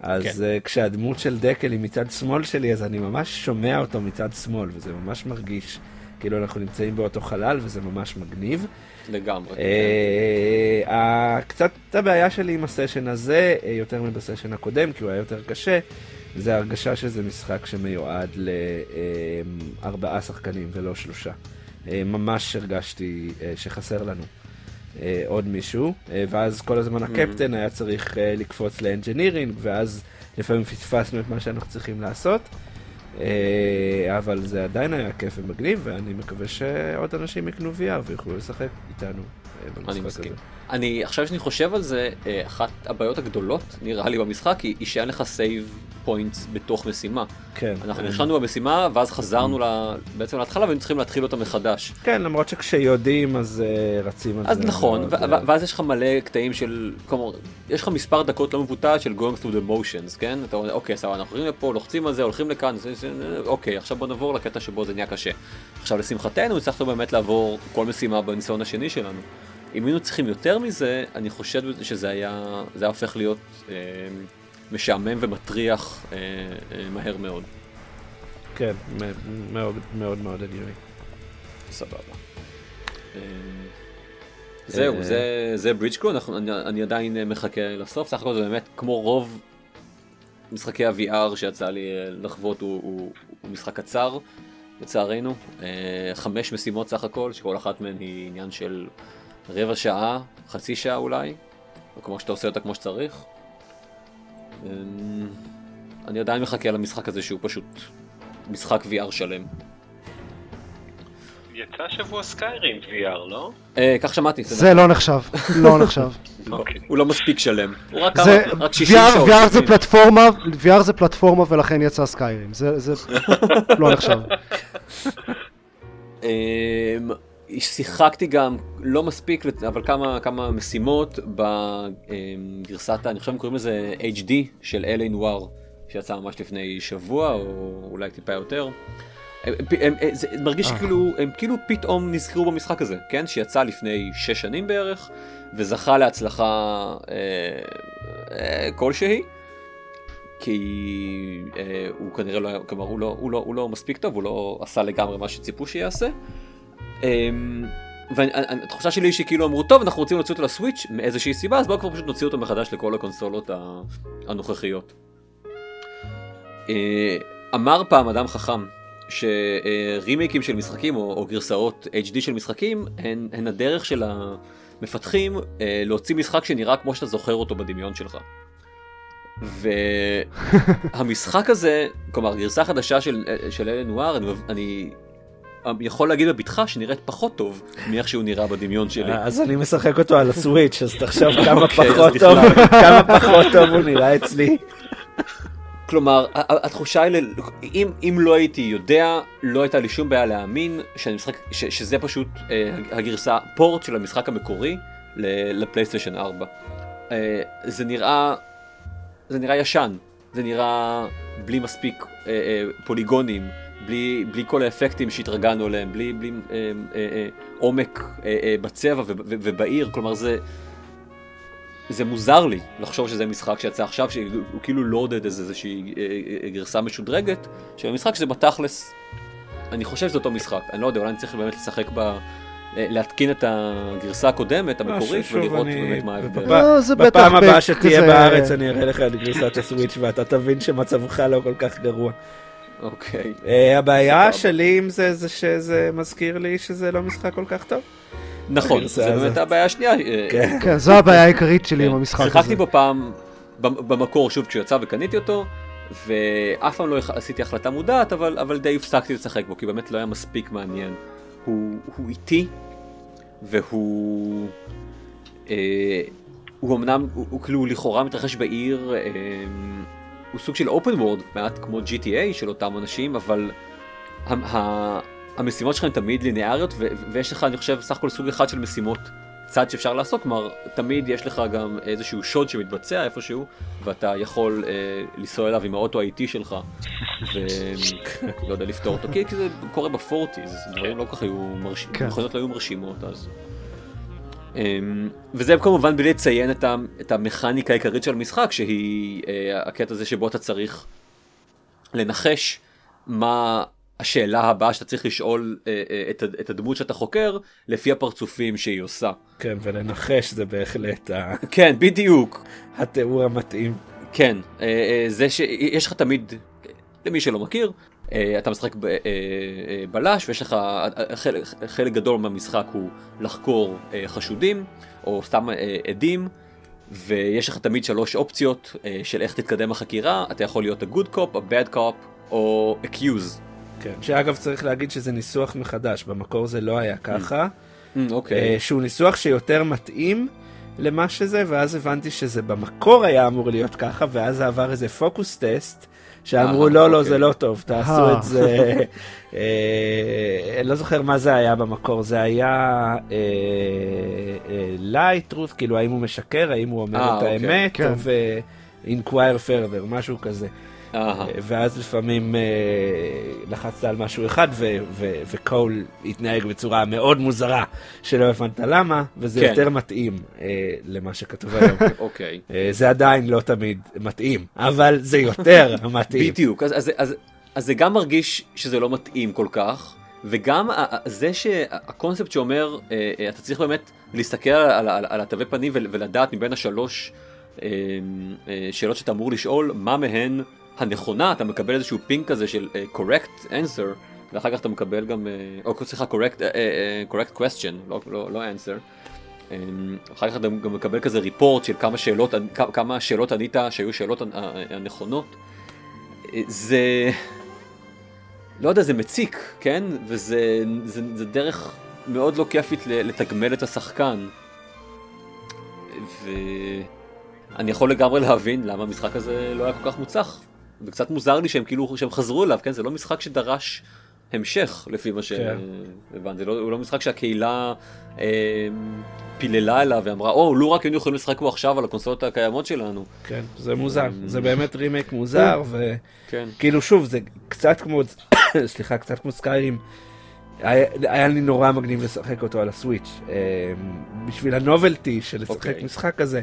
אז כן. כן. כשהדמות של דקל היא מצד שמאל שלי, אז אני ממש שומע אותו מצד שמאל, וזה ממש מרגיש כאילו אנחנו נמצאים באותו חלל, וזה ממש מגניב. לגמרי. אה, ה- קצת הבעיה שלי עם הסשן הזה, אה, יותר מבסשן הקודם, כי הוא היה יותר קשה, זה ההרגשה שזה משחק שמיועד לארבעה שחקנים ולא שלושה. אה, ממש הרגשתי אה, שחסר לנו אה, עוד מישהו, ואז כל הזמן הקפטן היה צריך לקפוץ ל engineering, ואז לפעמים פספסנו את מה שאנחנו צריכים לעשות. אבל זה עדיין היה כיף ומגניב, ואני מקווה שעוד אנשים יקנו VR ויוכלו לשחק איתנו אה, אני הזה. מסכים. אני, עכשיו שאני חושב על זה, אה, אחת הבעיות הגדולות, נראה לי, במשחק, היא, היא שאין לך save points בתוך משימה. כן. אנחנו נכנסנו במשימה, ואז חזרנו ל... בעצם להתחלה, והיינו צריכים להתחיל אותה מחדש. כן, למרות שכשיודעים אז אה, רצים על אז זה. נכון, מאוד, ו- ו- ואז יש לך מלא קטעים של, כלומר, יש לך מספר דקות לא מבוטל של going through the motions, כן? אתה אומר, אוקיי, סבבה, אנחנו הולכים לפה, לוחצים על זה, הולכים לכאן, אוקיי, עכשיו בוא נעבור לקטע שבו זה נהיה קשה. עכשיו, לשמחתנו, הצלחנו באמת לעבור כל משימה בניסיון השני שלנו. אם היינו צריכים יותר מזה, אני חושב שזה היה, זה היה הופך להיות אה, משעמם ומטריח אה, אה, מהר מאוד. כן, מאוד מאוד מאוד הגיוני. סבבה. אה, זהו, זה, זה ברידג'קו, אני, אני עדיין מחכה לסוף, סך הכל זה באמת כמו רוב משחקי ה-VR שיצא לי אה, לחוות, הוא, הוא, הוא משחק קצר, לצערנו. אה, חמש משימות סך הכל, שכל אחת מהן היא עניין של רבע שעה, חצי שעה אולי, או כמו שאתה עושה אותה כמו שצריך. אה, אני עדיין מחכה למשחק הזה שהוא פשוט משחק VR שלם. יצא שבוע סקיירים VR, לא? אה, כך שמעתי, זה לא נחשב, לא נחשב. לא, *laughs* אוקיי. הוא לא מספיק שלם. הוא רק זה, כמה, רק 60 VR, שעות. VR זה. פלטפורמה, VR זה פלטפורמה ולכן יצא סקיירים, זה, זה *laughs* לא נחשב. *laughs* אמ, שיחקתי גם, לא מספיק, אבל כמה, כמה משימות בגרסת, אני חושב הם קוראים לזה HD של LA נואר, שיצא ממש לפני שבוע, או אולי טיפה יותר. זה מרגיש אה. כאילו, הם כאילו פתאום נזכרו במשחק הזה, כן? שיצא לפני שש שנים בערך, וזכה להצלחה אה, אה, כלשהי. כי אה, הוא כנראה לא היה, כלומר הוא לא, הוא, לא, הוא לא מספיק טוב, הוא לא עשה לגמרי מה שציפו שיעשה. אה, והתחושה שלי היא שכאילו אמרו טוב אנחנו רוצים להוציא אותו לסוויץ' מאיזושהי סיבה אז בואו כבר פשוט נוציא אותו מחדש לכל הקונסולות הנוכחיות. אה, אמר פעם אדם חכם שרימייקים של משחקים או, או גרסאות HD של משחקים הן, הן הדרך של המפתחים אה, להוציא משחק שנראה כמו שאתה זוכר אותו בדמיון שלך. והמשחק הזה, כלומר גרסה חדשה של, של אלן נואר, אני, אני יכול להגיד בבטחה שנראית פחות טוב מאיך שהוא נראה בדמיון שלי. אז אני משחק אותו על הסוויץ', אז תחשוב *laughs* כמה אוקיי, אז פחות. טוב, כמה פחות טוב הוא נראה אצלי. כלומר, התחושה היא, ל- אם, אם לא הייתי יודע, לא הייתה לי שום בעיה להאמין שאני משחק, ש, שזה פשוט אה, הגרסה, פורט של המשחק המקורי לפלייסטיישן 4. אה, זה נראה, זה נראה ישן, זה נראה בלי מספיק אה, אה, פוליגונים, בלי, בלי כל האפקטים שהתרגלנו אליהם, בלי, בלי אה, אה, אה, עומק אה, אה, בצבע ובעיר, כלומר זה... זה מוזר לי לחשוב שזה משחק שיצא עכשיו שהוא כאילו לא עודד איזה איזושהי אה, אה, גרסה משודרגת של המשחק שזה בתכלס אני חושב שזה אותו משחק אני לא יודע אולי אני צריך באמת לשחק ב... אה, להתקין את הגרסה הקודמת המקורית ולראות אני- באמת מה ההבדל. בפ- לא, זה בטח בפעם הבאה שתהיה בארץ אני אראה לך את גרסת הסוויץ' ואתה תבין שמצבך לא כל כך גרוע. אוקיי. אה, הבעיה. שלי עם זה זה שזה מזכיר לי שזה לא משחק כל כך טוב. נכון זה באמת. הבעיה השנייה. אה, כן. כן, זו הבעיה העיקרית שלי עם המשחק הזה. שיחקתי בו פעם במ- במקור שוב כשהוא יצא וקניתי אותו ואף פעם לא עשיתי החלטה מודעת אבל אבל די הפסקתי לשחק בו כי באמת לא היה מספיק מעניין. הוא, הוא איטי והוא אה, הוא אמנם הוא, הוא כאילו לכאורה מתרחש בעיר אה, הוא סוג של open world מעט כמו GTA של אותם אנשים אבל ה, ה, המשימות שלך הן תמיד ליניאריות ו, ויש לך אני חושב סך הכל סוג אחד של משימות צד שאפשר לעשות, כלומר תמיד יש לך גם איזשהו שוד שמתבצע איפשהו ואתה יכול אה, לנסוע אליו עם האוטו האיטי שלך ולא יודע לפתור אותו כי, זה קורה בפורטיז, דברים לא כל כך היו מרשימים, כן. מכונות לא היו מרשימות אז. אמ, וזה כמובן בלי לציין את, ה, את המכניקה העיקרית של המשחק, שהיא אה, הקטע הזה שבו אתה צריך לנחש מה השאלה הבאה שאתה צריך לשאול אה, אה, את, את הדמות שאתה חוקר, לפי הפרצופים שהיא עושה. כן, ולנחש זה בהחלט ה- כן, בדיוק. התיאור המתאים. כן, אה, אה, זה שיש לך תמיד, למי שלא מכיר, אה, אתה משחק ב- אה, אה, בלש ויש לך, חלק, חלק גדול מהמשחק הוא לחקור אה, חשודים או סתם אה, עדים. ויש לך תמיד שלוש אופציות אה, של איך תתקדם החקירה, אתה יכול להיות ה-good cop, ה-bad cop או accuse. כן, שאגב צריך להגיד שזה ניסוח מחדש, במקור זה לא היה ככה. Mm, אוקיי. אה, שהוא ניסוח שיותר מתאים למה שזה, ואז הבנתי שזה במקור היה אמור להיות ככה, ואז זה עבר איזה פוקוס טסט, שאמרו אה, לא, לא, אוקיי. זה לא טוב, תעשו אה. את זה. אני לא זוכר מה זה היה במקור, זה היה light truth, כאילו האם הוא משקר, האם הוא אומר את אוקיי. האמת, כן. או inquire further, משהו כזה. אהה. ואז לפעמים אה, לחצת על משהו אחד וקול התנהג בצורה מאוד מוזרה שלא הבנת למה, וזה כן. יותר מתאים אה, למה שכתוב היום. *laughs* אוקיי. אה, זה עדיין לא תמיד מתאים, אבל זה יותר *laughs* מתאים. בדיוק, אז, אז, אז, אז זה גם מרגיש שזה לא מתאים כל כך, וגם זה שהקונספט שאומר, אה, אה, אתה צריך באמת להסתכל על, על, על התווי פנים ול- ולדעת מבין השלוש אה, אה, שאלות שאתה אמור לשאול, מה מהן הנכונה, אתה מקבל איזשהו פינק כזה של אה, correct answer, ואחר כך אתה מקבל גם, אה, או סליחה, correct, אה, אה, correct question, לא, לא, לא answer. אה, אחר כך אתה גם מקבל כזה ריפורט של כמה שאלות, כמה שאלות ענית שהיו שאלות הנ- הנכונות. זה לא יודע זה מציק כן וזה זה, זה דרך מאוד לא כיפית לתגמל את השחקן. ואני יכול לגמרי להבין למה המשחק הזה לא היה כל כך מוצלח. וקצת מוזר לי שהם כאילו שהם חזרו אליו כן זה לא משחק שדרש המשך לפי מה כן. שהבנתי לא, הוא לא משחק שהקהילה אה, פיללה אליו ואמרה או לו רק היינו יכולים לשחק בו עכשיו על הקונסולות הקיימות שלנו. כן, זה מוזר, זה באמת רימייק מוזר, כן. וכאילו שוב, זה קצת כמו, *coughs* סליחה, קצת כמו סקיירים. היה, היה לי נורא מגניב לשחק אותו על הסוויץ', אה, בשביל הנובלטי של לשחק אוקיי. משחק כזה.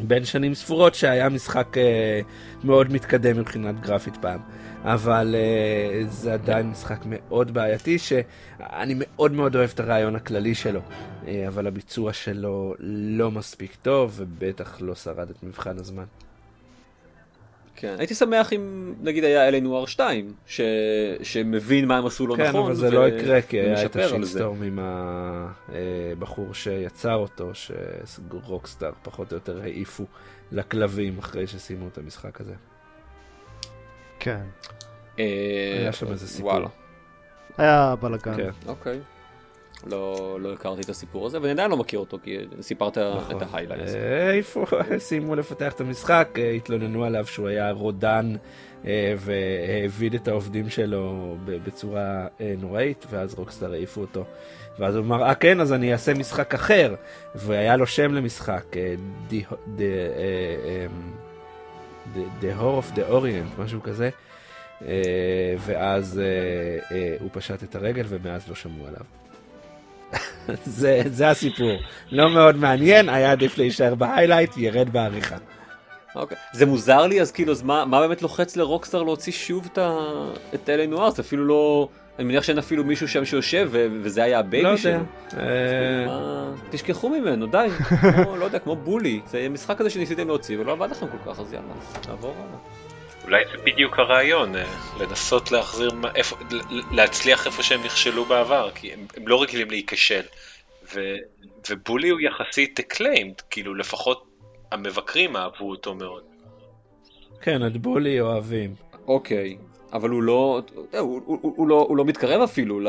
בין שנים ספורות שהיה משחק אה, מאוד מתקדם מבחינת גרפית פעם, אבל אה, זה עדיין משחק מאוד בעייתי שאני מאוד מאוד אוהב את הרעיון הכללי שלו, אה, אבל הביצוע שלו לא מספיק טוב ובטח לא שרד את מבחן הזמן. כן, הייתי שמח אם נגיד היה אלן נואר 2, ש... שמבין מה הם עשו לא כן, נכון. אבל זה ו- לא יקרה כי היה את. השיטסטורם עם הבחור שיצר אותו, שרוקסטאר פחות או יותר העיפו לכלבים אחרי שסיימו את המשחק הזה. כן. אה, היה שם איזה סיפור. וואלה, היה בלאגן. כן. אוקיי. לא, לא הכרתי את הסיפור הזה, ואני עדיין לא מכיר אותו, כי סיפרת נכון. את ה highlights. אה, איפה *laughs* סיימו לפתח את המשחק, אה, התלוננו עליו שהוא היה רודן אה, והעביד את העובדים שלו בצורה אה, נוראית, ואז Rockstar העיפו אותו. ואז הוא אמר, אה כן, אז אני אעשה משחק אחר. והיה לו שם למשחק, The- The, אמ, The- The Whore of the Orient, משהו כזה. ואז הוא פשט את הרגל ומאז לא שמעו עליו. זה, זה הסיפור. לא מאוד מעניין, היה עדיף להישאר ב highlight, ירד בעריכה. אוקיי. זה מוזר לי, אז כאילו, אז מה, מה באמת לוחץ ל Rockstar להוציא שוב את. את L.A. Noire? זה אפילו לא... אני מניח שאין אפילו מישהו שם שיושב. וזה היה ה baby לא שלו. יודע. אה, מה... תשכחו ממנו, די. *laughs* כמו, לא יודע, כמו בולי. זה משחק כזה שניסיתם להוציא ולא עבד לכם כל כך, אז יאללה, נעבור הלאה. אולי זה בדיוק הרעיון, אה, לנסות להחזיר, איפה- להצליח איפה שהם נכשלו בעבר, כי הם, הם לא רגילים להיכשל. ו, ובולי הוא יחסית acclaimed, כאילו לפחות המבקרים אהבו אותו מאוד. כן, את בולי אוהבים. אוקיי, אבל הוא לא, יודע, הוא, הוא, הוא, הוא, לא, הוא לא מתקרב אפילו, ל...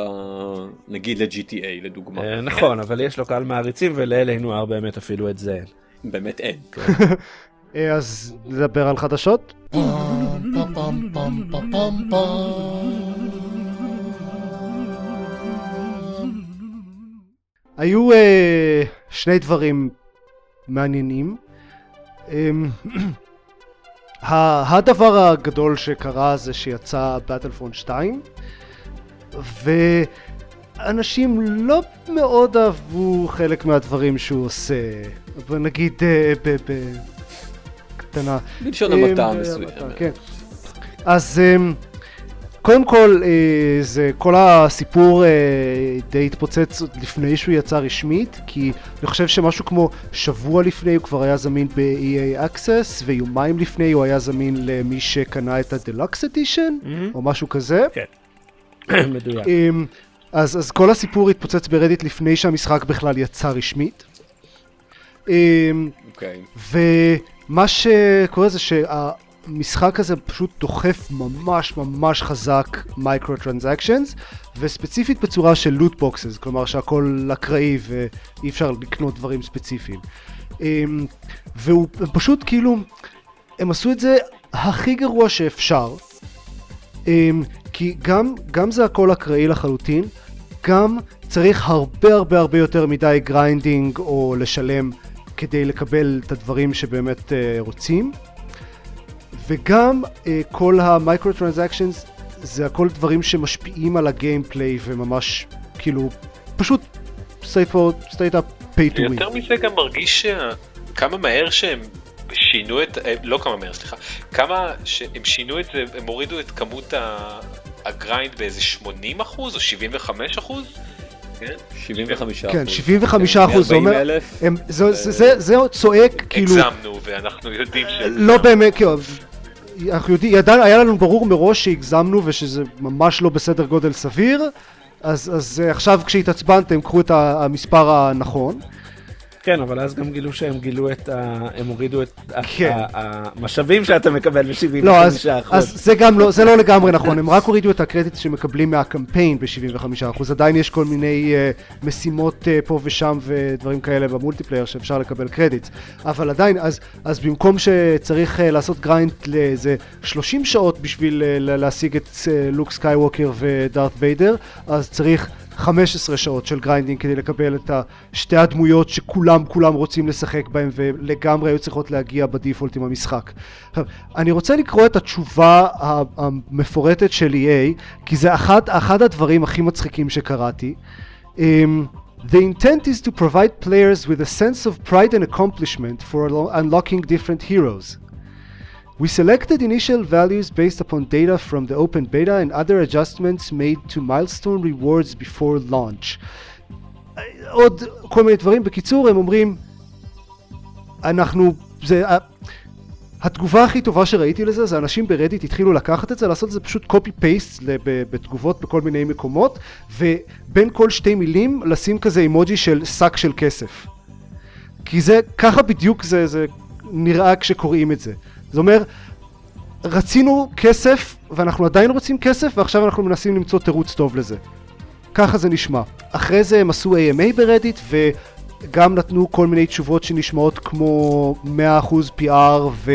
נגיד ל-GTA לדוגמה. אה, נכון, אבל יש לו קהל מעריצים, ולאלה נוער באמת אפילו את זה אין. באמת אין. *laughs* אה, אז נדבר על חדשות? היו אה, שני דברים מעניינים. אמ, *clears throat* הדבר הגדול שקרה זה שיצא באטלפון 2, אנשים לא מאוד אהבו חלק מהדברים שהוא עושה. נגיד אה. קטנה. בלשון אה, המעטה אה, מסוים. כן. אז אה, קודם כל, זה כל הסיפור די התפוצץ עוד לפני שהוא יצא רשמית, כי אני חושב שמשהו כמו שבוע לפני הוא כבר היה זמין ב-EA Access, ויומיים לפני הוא היה זמין למי שקנה את ה-Deluxe Edition, מהמם. או משהו כזה. מדויק. אמ, אז, אז כל הסיפור התפוצץ ב Reddit לפני שהמשחק בכלל יצא רשמית. אוקיי. ומה שקורה זה שהמשחק הזה פשוט דוחף ממש ממש חזק microtransactions וספציפית בצורה של loot boxes, כלומר שהכל אקראי ואי אפשר לקנות דברים ספציפיים. אמ, והוא פשוט כאילו, הם עשו את זה הכי גרוע שאפשר. אמ, כי גם, גם זה הכל אקראי לחלוטין, גם צריך הרבה הרבה הרבה יותר מדי grinding או לשלם כדי לקבל את הדברים שבאמת אה, רוצים. וגם אה, כל ה microtransactions זה הכל דברים שמשפיעים על ה gameplay וממש כאילו פשוט straight up pay to win. יותר מזה גם מרגיש שה- כמה מהר שהם שינו את, אה, לא כמה מהר סליחה, כמה שהם שינו את זה, הם הורידו את כמות הגריינד באיזה 80 אחוז או 75 אחוז? כן? 75 כן, 75 אחוז, זה אומר, 40,000. הם, זה, זה, זה, זה צועק כאילו, הגזמנו ואנחנו יודעים ש... לא באמת, כאילו, אנחנו יודעים, ידע, היה לנו ברור מראש שהגזמנו ושזה ממש לא בסדר גודל סביר, אז, אז אה, עכשיו כשהתעצבנתם קחו את המספר הנכון. כן, אבל אז גם גילו שהם גילו את ה... הם הורידו את כן. המשאבים שאתה מקבל ב-75%. לא, אז, אז זה גם לא, זה לא לגמרי נכון, הם רק הורידו את הקרדיט שמקבלים מהקמפיין ב-75%, עדיין יש כל מיני אה, משימות אה, פה ושם ודברים כאלה ב multiplayer שאפשר לקבל קרדיט, אבל עדיין, אז, אז במקום שצריך אה, לעשות grind לאיזה 30 שעות בשביל אה, לה- להשיג את לוק סקייווקר ודארט ויידר, אז צריך 15 שעות של grinding כדי לקבל את שתי הדמויות שכולם כולם רוצים לשחק בהם ולגמרי היו צריכות להגיע ב default עם המשחק. אני רוצה לקרוא את התשובה המפורטת של EA, כי זה אחד, אחד הדברים הכי מצחיקים שקראתי. אמ, The intent is to provide players with a sense of pride and accomplishment for unlo- unlocking different heroes. We selected initial values based upon data from the open beta and other adjustments made to milestone rewards before launch. עוד כל מיני דברים. בקיצור, הם אומרים, אנחנו, זה, התגובה הכי טובה שראיתי לזה זה אנשים ברדיט התחילו לקחת את זה, לעשות את זה פשוט קופי פייסט בתגובות בכל מיני מקומות, ובין כל שתי מילים לשים כזה אימוג'י של שק של כסף. כי זה, ככה בדיוק זה, זה נראה כשקוראים את זה. זה אומר, רצינו כסף, ואנחנו עדיין רוצים כסף, ועכשיו אנחנו מנסים למצוא תירוץ טוב לזה. ככה זה נשמע. אחרי זה הם עשו AMA ברדיט, וגם נתנו כל מיני תשובות שנשמעות כמו 100% PR,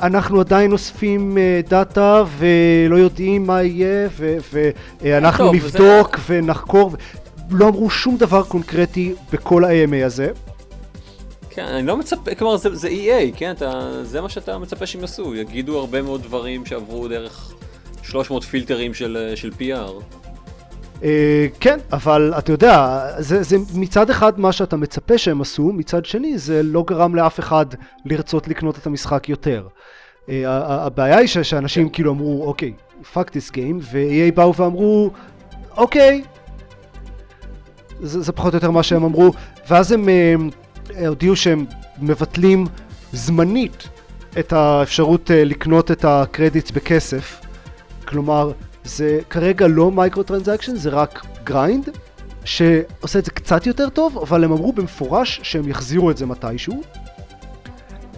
ואנחנו עדיין אוספים אה, דאטה ולא יודעים מה יהיה, ו- ואנחנו טוב, נבדוק ונחקור. ו- לא אמרו שום דבר קונקרטי בכל ה-AMA הזה. כן, אני לא מצפה, כלומר זה, זה EA, כן, אתה, זה מה שאתה מצפה שהם יעשו, יגידו הרבה מאוד דברים שעברו דרך 300 פילטרים של, של PR. אה, כן, אבל אתה יודע, זה, זה מצד אחד מה שאתה מצפה שהם עשו, מצד שני זה לא גרם לאף אחד לרצות לקנות את המשחק יותר. ה- הבעיה היא שאנשים כאילו אמרו, אוקיי, fuck this game, ו-EA באו ואמרו, אוקיי, זה, זה פחות או יותר מה שהם אמרו, ואז הם אה, הודיעו שהם מבטלים זמנית את האפשרות אה, לקנות את ה credits בכסף. כלומר, זה כרגע לא microtransaction, זה רק grind, שעושה את זה קצת יותר טוב, אבל הם אמרו במפורש שהם יחזירו את זה מתישהו.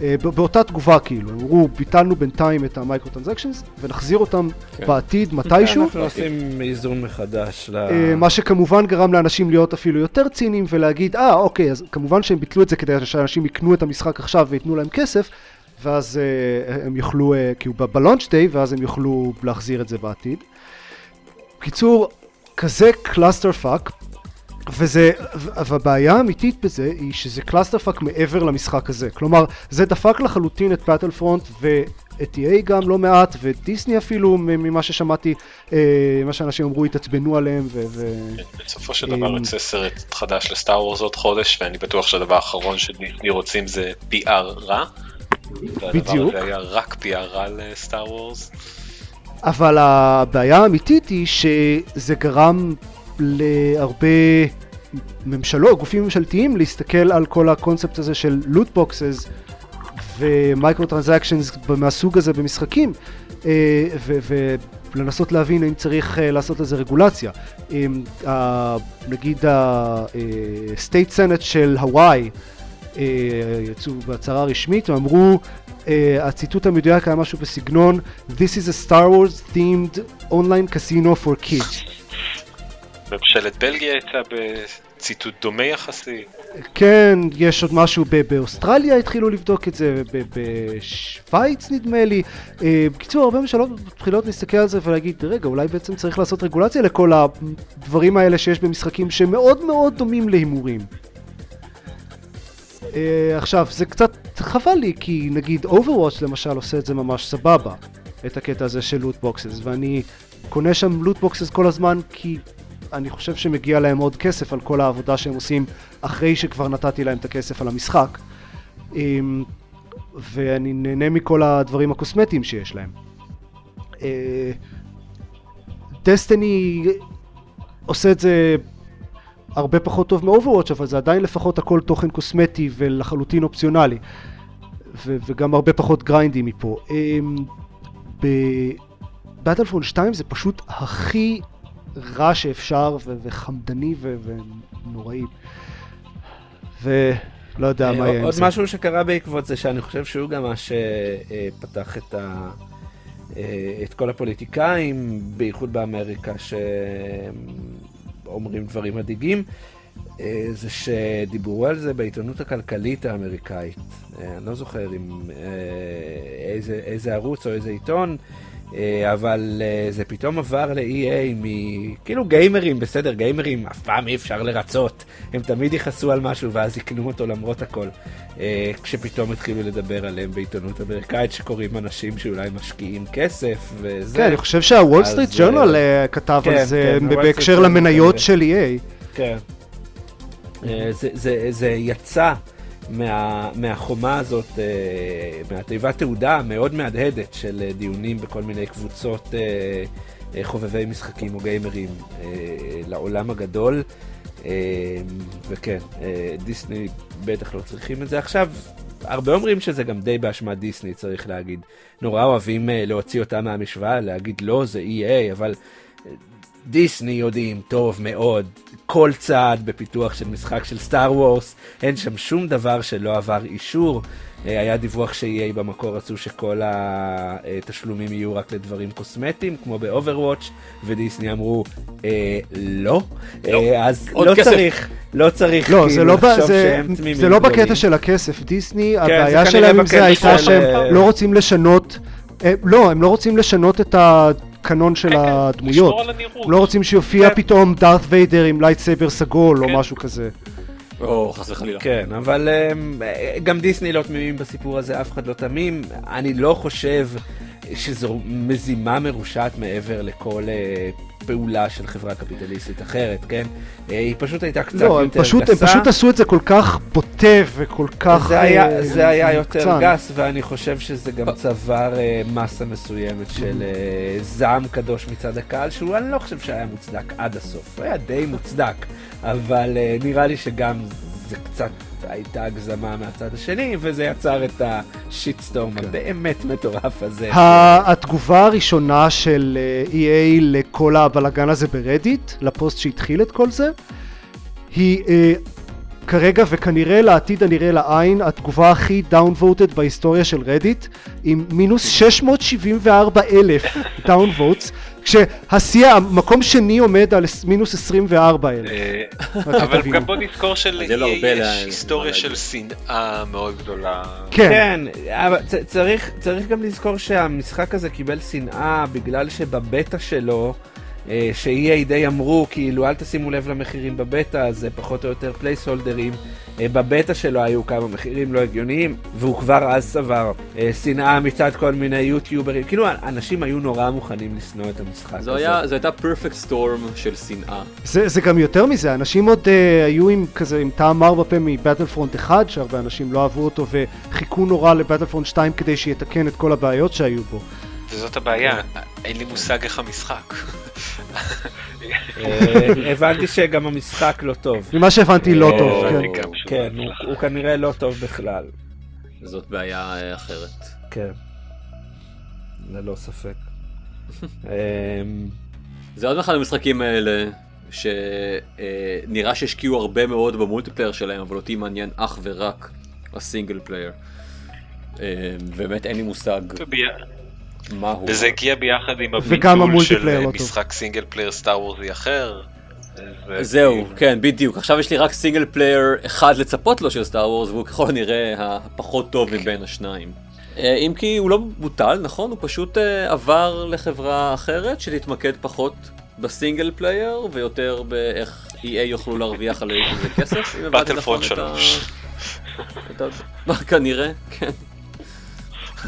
אה, באותה תגובה כאילו, הם אמרו ביטלנו בינתיים את ה microtransactions ונחזיר אותם כן. בעתיד *laughs* מתישהו. אנחנו עושים איזון מחדש ל... אה, מה שכמובן גרם לאנשים להיות אפילו יותר ציניים ולהגיד, אה, אוקיי, אז כמובן שהם ביטלו את זה כדי שאנשים יקנו את המשחק עכשיו וייתנו להם כסף, ואז אה, הם יוכלו, כי הוא ב launch day, ואז הם יוכלו להחזיר את זה בעתיד. בקיצור, כזה clusterfuck, וזה, והבעיה האמיתית בזה היא שזה clusterfuck מעבר למשחק הזה. כלומר, זה דפק לחלוטין את Battlefront ואת EA גם לא מעט, ודיסני אפילו, ממה ששמעתי, אה, מה שאנשים אמרו, התעצבנו עליהם. ו- ו- בסופו של דבר יוצא סרט חדש ל Star Wars עוד חודש, ואני בטוח שהדבר האחרון שדיסני רוצים זה PR רע. בדיוק. והדבר הזה היה רק PR רע ל Star Wars. אבל הבעיה האמיתית היא שזה גרם להרבה ממשלות, גופים ממשלתיים, להסתכל על כל הקונספט הזה של loot boxes ו microtransactions מהסוג הזה במשחקים אה, ולנסות להבין אם צריך אה, לעשות לזה רגולציה. נגיד ה-state senate של הוואי אה, יצאו בהצהרה רשמית ואמרו Uh, הציטוט המדויק היה משהו בסגנון This is a Star Wars themed online casino for kids. ממשלת בלגיה הייתה בציטוט דומה יחסי. כן, יש עוד משהו באוסטרליה התחילו לבדוק את זה, בשוויץ נדמה לי. Uh, בקיצור, הרבה ממשלות מתחילות להסתכל על זה ולהגיד, רגע, אולי בעצם צריך לעשות רגולציה לכל הדברים האלה שיש במשחקים שמאוד מאוד דומים להימורים. אה, עכשיו, זה קצת חבל לי, כי נגיד Overwatch למשל עושה את זה ממש סבבה, את הקטע הזה של loot boxes, ואני קונה שם loot boxes כל הזמן, כי אני חושב שמגיע להם עוד כסף על כל העבודה שהם עושים אחרי שכבר נתתי להם את הכסף על המשחק. אמ, ואני נהנה מכל הדברים הקוסמטיים שיש להם. Destiny אה, עושה את זה הרבה פחות טוב מ-Overwatch, אבל זה עדיין לפחות הכל תוכן קוסמטי ולחלוטין אופציונלי. ו- וגם הרבה פחות גריינדי מפה. בבטלפון 2 זה פשוט הכי רע שאפשר, ו- וחמדני ו- ונוראי. ולא יודע מה יהיה עם עוד זה. משהו שקרה בעקבות זה, שאני חושב שהוא גם מה שפתח את ה... אה, את כל הפוליטיקאים, בייחוד באמריקה, שאומרים דברים מדאיגים, אה, זה שדיברו על זה בעיתונות הכלכלית האמריקאית. אה, אני לא זוכר אם איזה, איזה ערוץ או איזה עיתון, אבל זה פתאום עבר ל-EA מכאילו גיימרים, בסדר, גיימרים אף פעם אי אפשר לרצות, הם תמיד יכעסו על משהו ואז יקנו אותו למרות הכל. כשפתאום התחילו לדבר עליהם בעיתונות אמריקאית שקוראים אנשים שאולי משקיעים כסף וזה. כן, אני חושב שהוול סטריט אה, ג'ורנל כתב כן, על זה כן, בהקשר למניות. של EA. כן. אה, זה, זה, זה יצא מה, מהחומה הזאת, אה, מהתיבת תעודה המאוד מהדהדת של אה, דיונים בכל מיני קבוצות אה, חובבי משחקים או גיימרים לעולם הגדול. וכן, דיסני בטח לא צריכים את זה עכשיו. הרבה אומרים שזה גם די באשמת דיסני, צריך להגיד. נורא אוהבים להוציא אותה מהמשוואה, להגיד לא, זה EA, אבל דיסני יודעים טוב מאוד כל צעד בפיתוח של משחק של סטאר וורס, אין שם שום דבר שלא עבר אישור. אה, היה דיווח ש-EA במקור רצו שכל התשלומים יהיו רק לדברים קוסמטיים, כמו ב-Overwatch, ודיסני אמרו, אה, לא, לא. אה, אז לא כסף. צריך, לא צריך לא, כאילו זה לא, ב- לחשוב זה, שהם תמימים זה לא גדולים. בקטע של הכסף. דיסני, זה הבעיה שלהם עם זה הייתה שהם אה, לא רוצים לשנות, אה, לא, הם לא רוצים לשנות את הקנון של כן, כן, הדמויות. הם לא רוצים שיופיע כן. פתאום דארת ויידר עם lightsaber סגול או. משהו כזה. או, חס וחלילה. כן, אבל אמ, גם דיסני לא תמימים בסיפור הזה, אף אחד לא תמים. אני לא חושב שזו מזימה מרושעת מעבר לכל אה, פעולה של חברה קפיטליסטית אחרת, כן? אה, היא פשוט הייתה קצת לא, הם יותר פשוט, הם גסה. פשוט עשו את זה כל כך בוטה וכל כך... זה היה, אה, זה היה יותר מוקצן. גס, ואני חושב שזה גם צבר אה, מסה מסוימת של אה, זעם קדוש מצד הקהל, שהוא אני לא חושב שהיה מוצדק עד הסוף. הוא היה די מוצדק, אבל אה, נראה לי שגם זה קצת הייתה הגזמה מהצד השני, וזה יצר את השיטסטורם הבאמת מטורף הזה. ה- התגובה הראשונה של אה, EA לכל הבלגן הזה ברדיט, לפוסט שהתחיל את כל זה, היא אה, כרגע וכנראה לעתיד הנראה לעין התגובה הכי downvoted בהיסטוריה של רדיט עם מינוס 674 אלף *laughs* downvotes כשהשיא, המקום שני עומד על מינוס 24 אלף. אה, אבל. גם בוא נזכור אז יהיה לו של-EA הרבה יש לה- היסטוריה של. שנאה מאוד גדולה. כן, כן, אבל צריך, צריך גם לזכור שהמשחק הזה קיבל שנאה בגלל שבבטא שלו ש-EA די אמרו, כאילו, אל תשימו לב למחירים בבטא, זה פחות או יותר פלייסהולדרים. אה, בבטא שלו היו כמה מחירים לא הגיוניים, והוא כבר אז סבר אה, שנאה מצד כל מיני יוטיוברים. כאילו, אנשים היו נורא מוכנים לשנוא את המשחק הזה. היה, זו הייתה פרפקט סטורם של שנאה. זה, זה גם יותר מזה, אנשים עוד uh, היו עם כזה, עם טעם מר בפה מבטלפרונט 1, שהרבה אנשים לא אהבו אותו, וחיכו נורא לבטלפרונט 2 כדי שיתקן את כל הבעיות שהיו בו. וזאת הבעיה, אין לי מושג איך המשחק. אה, הבנתי שגם המשחק לא טוב. ממה שהבנתי לא אה, טוב, כן. כן, הוא- כנראה לא טוב בכלל. זאת בעיה אה, אחרת. כן. ללא ספק. *laughs* אמ, זה עוד אחד המשחקים האלה, שנראה שהשקיעו הרבה מאוד ב multiplayer שלהם, אבל אותי מעניין אך ורק ה single player. אה, באמת אין לי מושג מה הוא. וזה הגיע ביחד עם הביטול של ה multiplayer לא. משחק single player Star Wars י אחר. זהו, כן, בדיוק. עכשיו יש לי רק single player אחד לצפות לו של Star Wars, והוא ככל הנראה הפחות טוב מבין השניים. אה, אם כי הוא לא בוטל, נכון? הוא פשוט אה, עבר לחברה אחרת שתתמקד פחות ב single player ויותר באיך EA יוכלו להרוויח על זה כסף. את ה- 3. את ה- מה *laughs* כנראה, כן.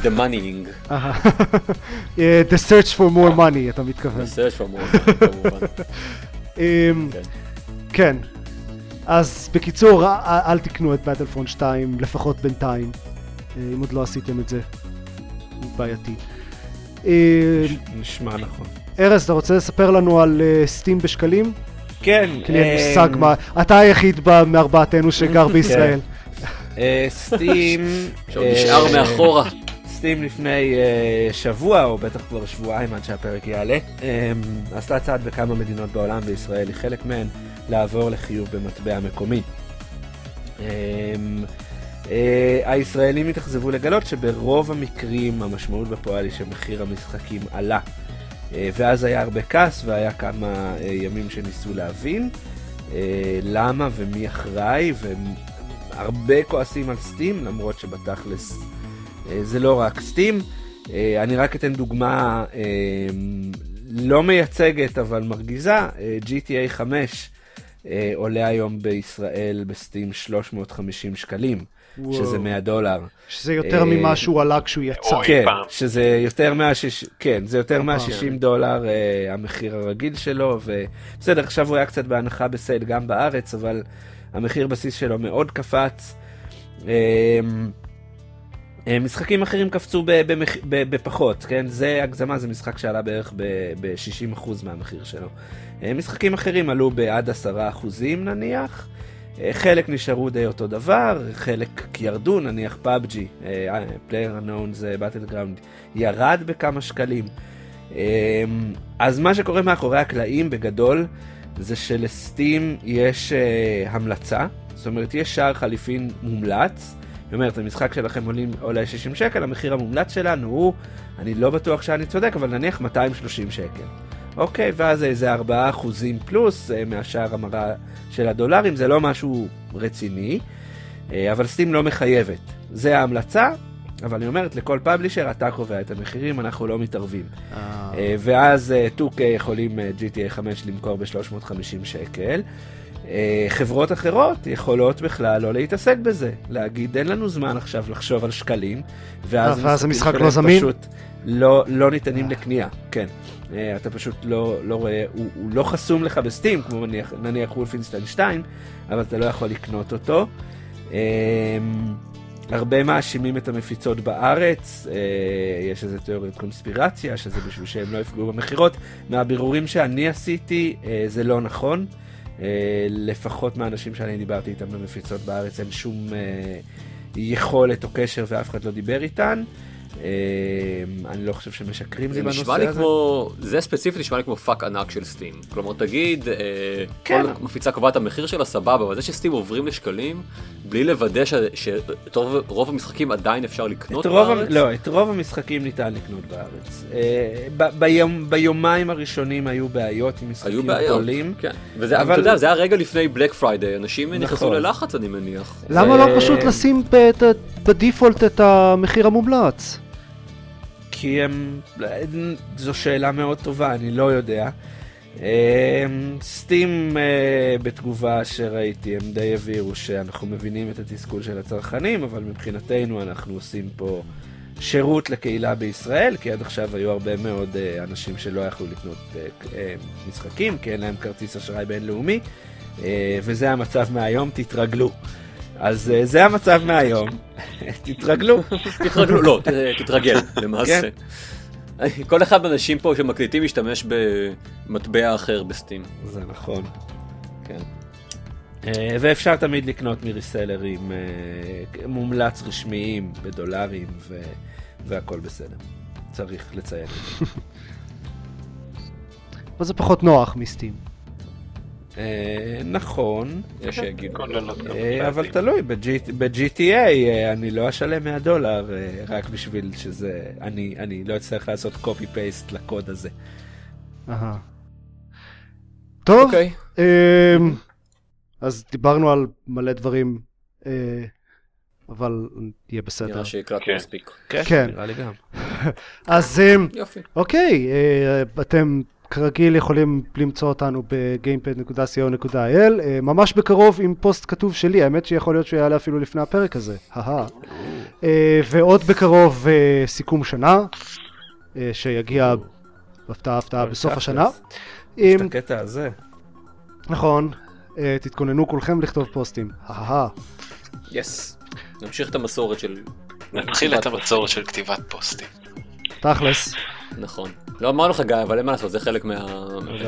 The moneying. אהה. *laughs* אה, The search for more money, אתה מתכוון. בסדר, שמור, כמובן. *laughs* אמ, כן. כן. אז בקיצור, אל תקנו את Battlefront 2, לפחות בינתיים, אה, אם עוד לא עשיתם את זה. הוא בעייתי. אה, נשמע נכון. ארז, אתה רוצה לספר לנו על אה, סטים בשקלים? כן. כי לי אין אמ, מושג מה... אתה היחיד מארבעתנו שגר *laughs* בישראל. אה, סטים... שעוד אה, נשאר מאחורה. סטים לפני uh, שבוע, או בטח כבר שבועיים עד שהפרק יעלה, um, עשתה צעד בכמה מדינות בעולם, וישראל היא חלק מהן, לעבור לחיוב במטבע מקומי. Um, uh, הישראלים התאכזבו לגלות שברוב המקרים המשמעות בפועל היא שמחיר המשחקים עלה. Uh, ואז היה הרבה כעס, והיה כמה uh, ימים שניסו להבין uh, למה ומי אחראי, והרבה כועסים על סטים, למרות שבתכלס... אה, זה לא רק סטים. אה, אני רק אתן דוגמה אה, לא מייצגת אבל מרגיזה, GTA 5 אה, עולה היום בישראל בסטים 350 שקלים, וואו. שזה 100 דולר. שזה יותר אה, ממה שהוא עלה כשהוא יצא. אוי. כן, פעם. שזה יותר מה-60 כן, זה יותר פעם. מה-60 דולר אה, המחיר הרגיל שלו, ובסדר, עכשיו הוא היה קצת בהנחה בסייל גם בארץ, אבל המחיר בסיס שלו מאוד קפץ. אה, משחקים אחרים קפצו בפחות, כן? זה הגזמה, זה משחק שעלה בערך ב-60% מהמחיר שלו. אה, משחקים אחרים עלו בעד 10% נניח. אה, חלק נשארו די אותו דבר, חלק ירדו, נניח PUBG, PlayerUnknown's Battlegrounds, ירד בכמה שקלים. אה, אז מה שקורה מאחורי הקלעים בגדול, זה של Steam יש אה, המלצה, זאת אומרת יש שער חליפין מומלץ, זאת אומרת המשחק שלכם עולים, עולה 60 שקל, המחיר המומלץ שלנו הוא, אני לא בטוח שאני צודק, אבל נניח 230 שקל. אוקיי, ואז איזה 4 אחוזים פלוס אה, מהשער המרה של הדולרים, זה לא משהו רציני, אה, אבל סטים לא מחייבת. זה ההמלצה, אבל היא אומרת לכל פאבלישר, אתה קובע את המחירים, אנחנו לא מתערבים. אה, ואז אה, 2K יכולים GTA 5 למכור ב-350 שקל. אה, חברות אחרות יכולות בכלל לא להתעסק בזה, להגיד אין לנו זמן עכשיו לחשוב על שקלים, ואז, אה, ואז המשחק לא זמין? פשוט לא, לא ניתנים לקנייה, כן. אה, אתה פשוט לא, לא רואה, הוא, הוא לא חסום לך בסטים, כמו נניח, נניח וולפינסטיין 2, אבל אתה לא יכול לקנות אותו. אה, הרבה מאשימים את המפיצות בארץ, יש איזה תיאוריית קונספירציה, שזה בשביל שהם לא יפגעו במכירות. מהבירורים שאני עשיתי, זה לא נכון. אה, לפחות מהאנשים שאני דיברתי איתם במפיצות בארץ, אין שום אה, יכולת או קשר ואף אחד לא דיבר איתן. אה, אני לא חושב שמשקרים לי בנושא הזה. נשמע לי כמו, זה ספציפית נשמע לי כמו פאק ענק של Steam. כלומר תגיד, אה, כן. כל מפיצה קובעת המחיר שלה סבבה, אבל זה ש Steam עוברים לשקלים, בלי לוודא ש- שאת רוב רוב המשחקים עדיין אפשר לקנות בארץ. לא, את רוב המשחקים ניתן לקנות בארץ. אה, ביומיים הראשונים היו בעיות עם היו משחקים בעיות, גדולים. כן. וזה, אבל- אתה יודע, זה היה רגע לפני Black Friday, אנשים נכנסו נכון. ללחץ אני מניח. למה לא פשוט לשים ב default את המחיר המומלץ? כי הם... זו שאלה מאוד טובה, אני לא יודע. אמ, Steam אה, בתגובה שראיתי, הם די הבהירו שאנחנו מבינים את התסכול של הצרכנים, אבל מבחינתנו אנחנו עושים פה שירות לקהילה בישראל, כי עד עכשיו היו הרבה מאוד אה, אנשים שלא יכלו לקנות אה, משחקים, כי אין להם כרטיס אשראי בינלאומי, וזה המצב מהיום, תתרגלו. אז אה, זה המצב מהיום, *laughs* תתרגלו. תתרגלו, לא, תתרגל, *laughs* למעשה. כן. כל אחד מהאנשים פה שמקליטים משתמש במטבע אחר בסטים. זה נכון. כן. אה, ואפשר תמיד לקנות מריסלרים אה, מומלץ רשמיים בדולרים ו... והכל בסדר. צריך לציין את זה. *laughs* אבל זה פחות נוח מסטים. אה, נכון, יש שיגידו. כולל אה, אבל תלוי, ב-G- ב-GTA אה, אני לא אשלם 100 דולר רק בשביל שזה, אני, אני לא אצטרך לעשות copy-paste לקוד הזה. טוב, אוקיי. אמ, אז דיברנו על מלא דברים, אבל יהיה בסדר. נראה שהקלטנו כן. מספיק. כן. נראה לי גם. *laughs* אז אמ. אוקיי, אתם כרגיל יכולים למצוא אותנו ב-gamepad.co.il, אה, ממש בקרוב עם פוסט כתוב שלי, האמת שיכול להיות שהוא יעלה אפילו לפני הפרק הזה, אהה. אה, ועוד בקרוב אה, סיכום שנה, שיגיע הפתעה הפתעה בסוף. השנה. יש את עם- הקטע הזה. נכון, תתכוננו כולכם לכתוב פוסטים, אהה. יס. נמשיך את המסורת של... נתחיל את המסורת של כתיבת פוסטים. תכלס. נכון. לא אמרנו לך גיא, אבל אין מה לעשות, זה חלק מה...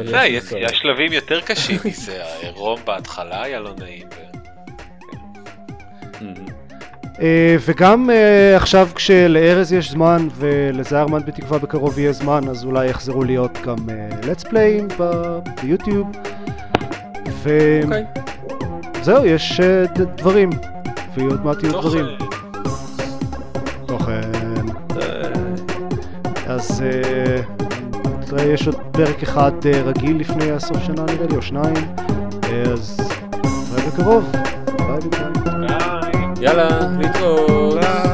יש יש. יש שלבים יותר קשים מזה, העירום בהתחלה היה לא נעים. אה, וגם אה, עכשיו כשלארז יש זמן ולזיירמן בתקווה בקרוב יהיה זמן, אז אולי יחזרו להיות גם אה, let's play ב- ביוטיוב. אוקיי. וזהו, יש אה, ד- דברים. ועוד מעט יהיו תוך, דברים. תוכן. אז אה, תראה, יש עוד פרק אחד אה, רגיל לפני הסוף שנה נראה לי, או שניים. אה, אז נראה בקרוב. ביי בינתיים. ביי. יאללה, להתראות.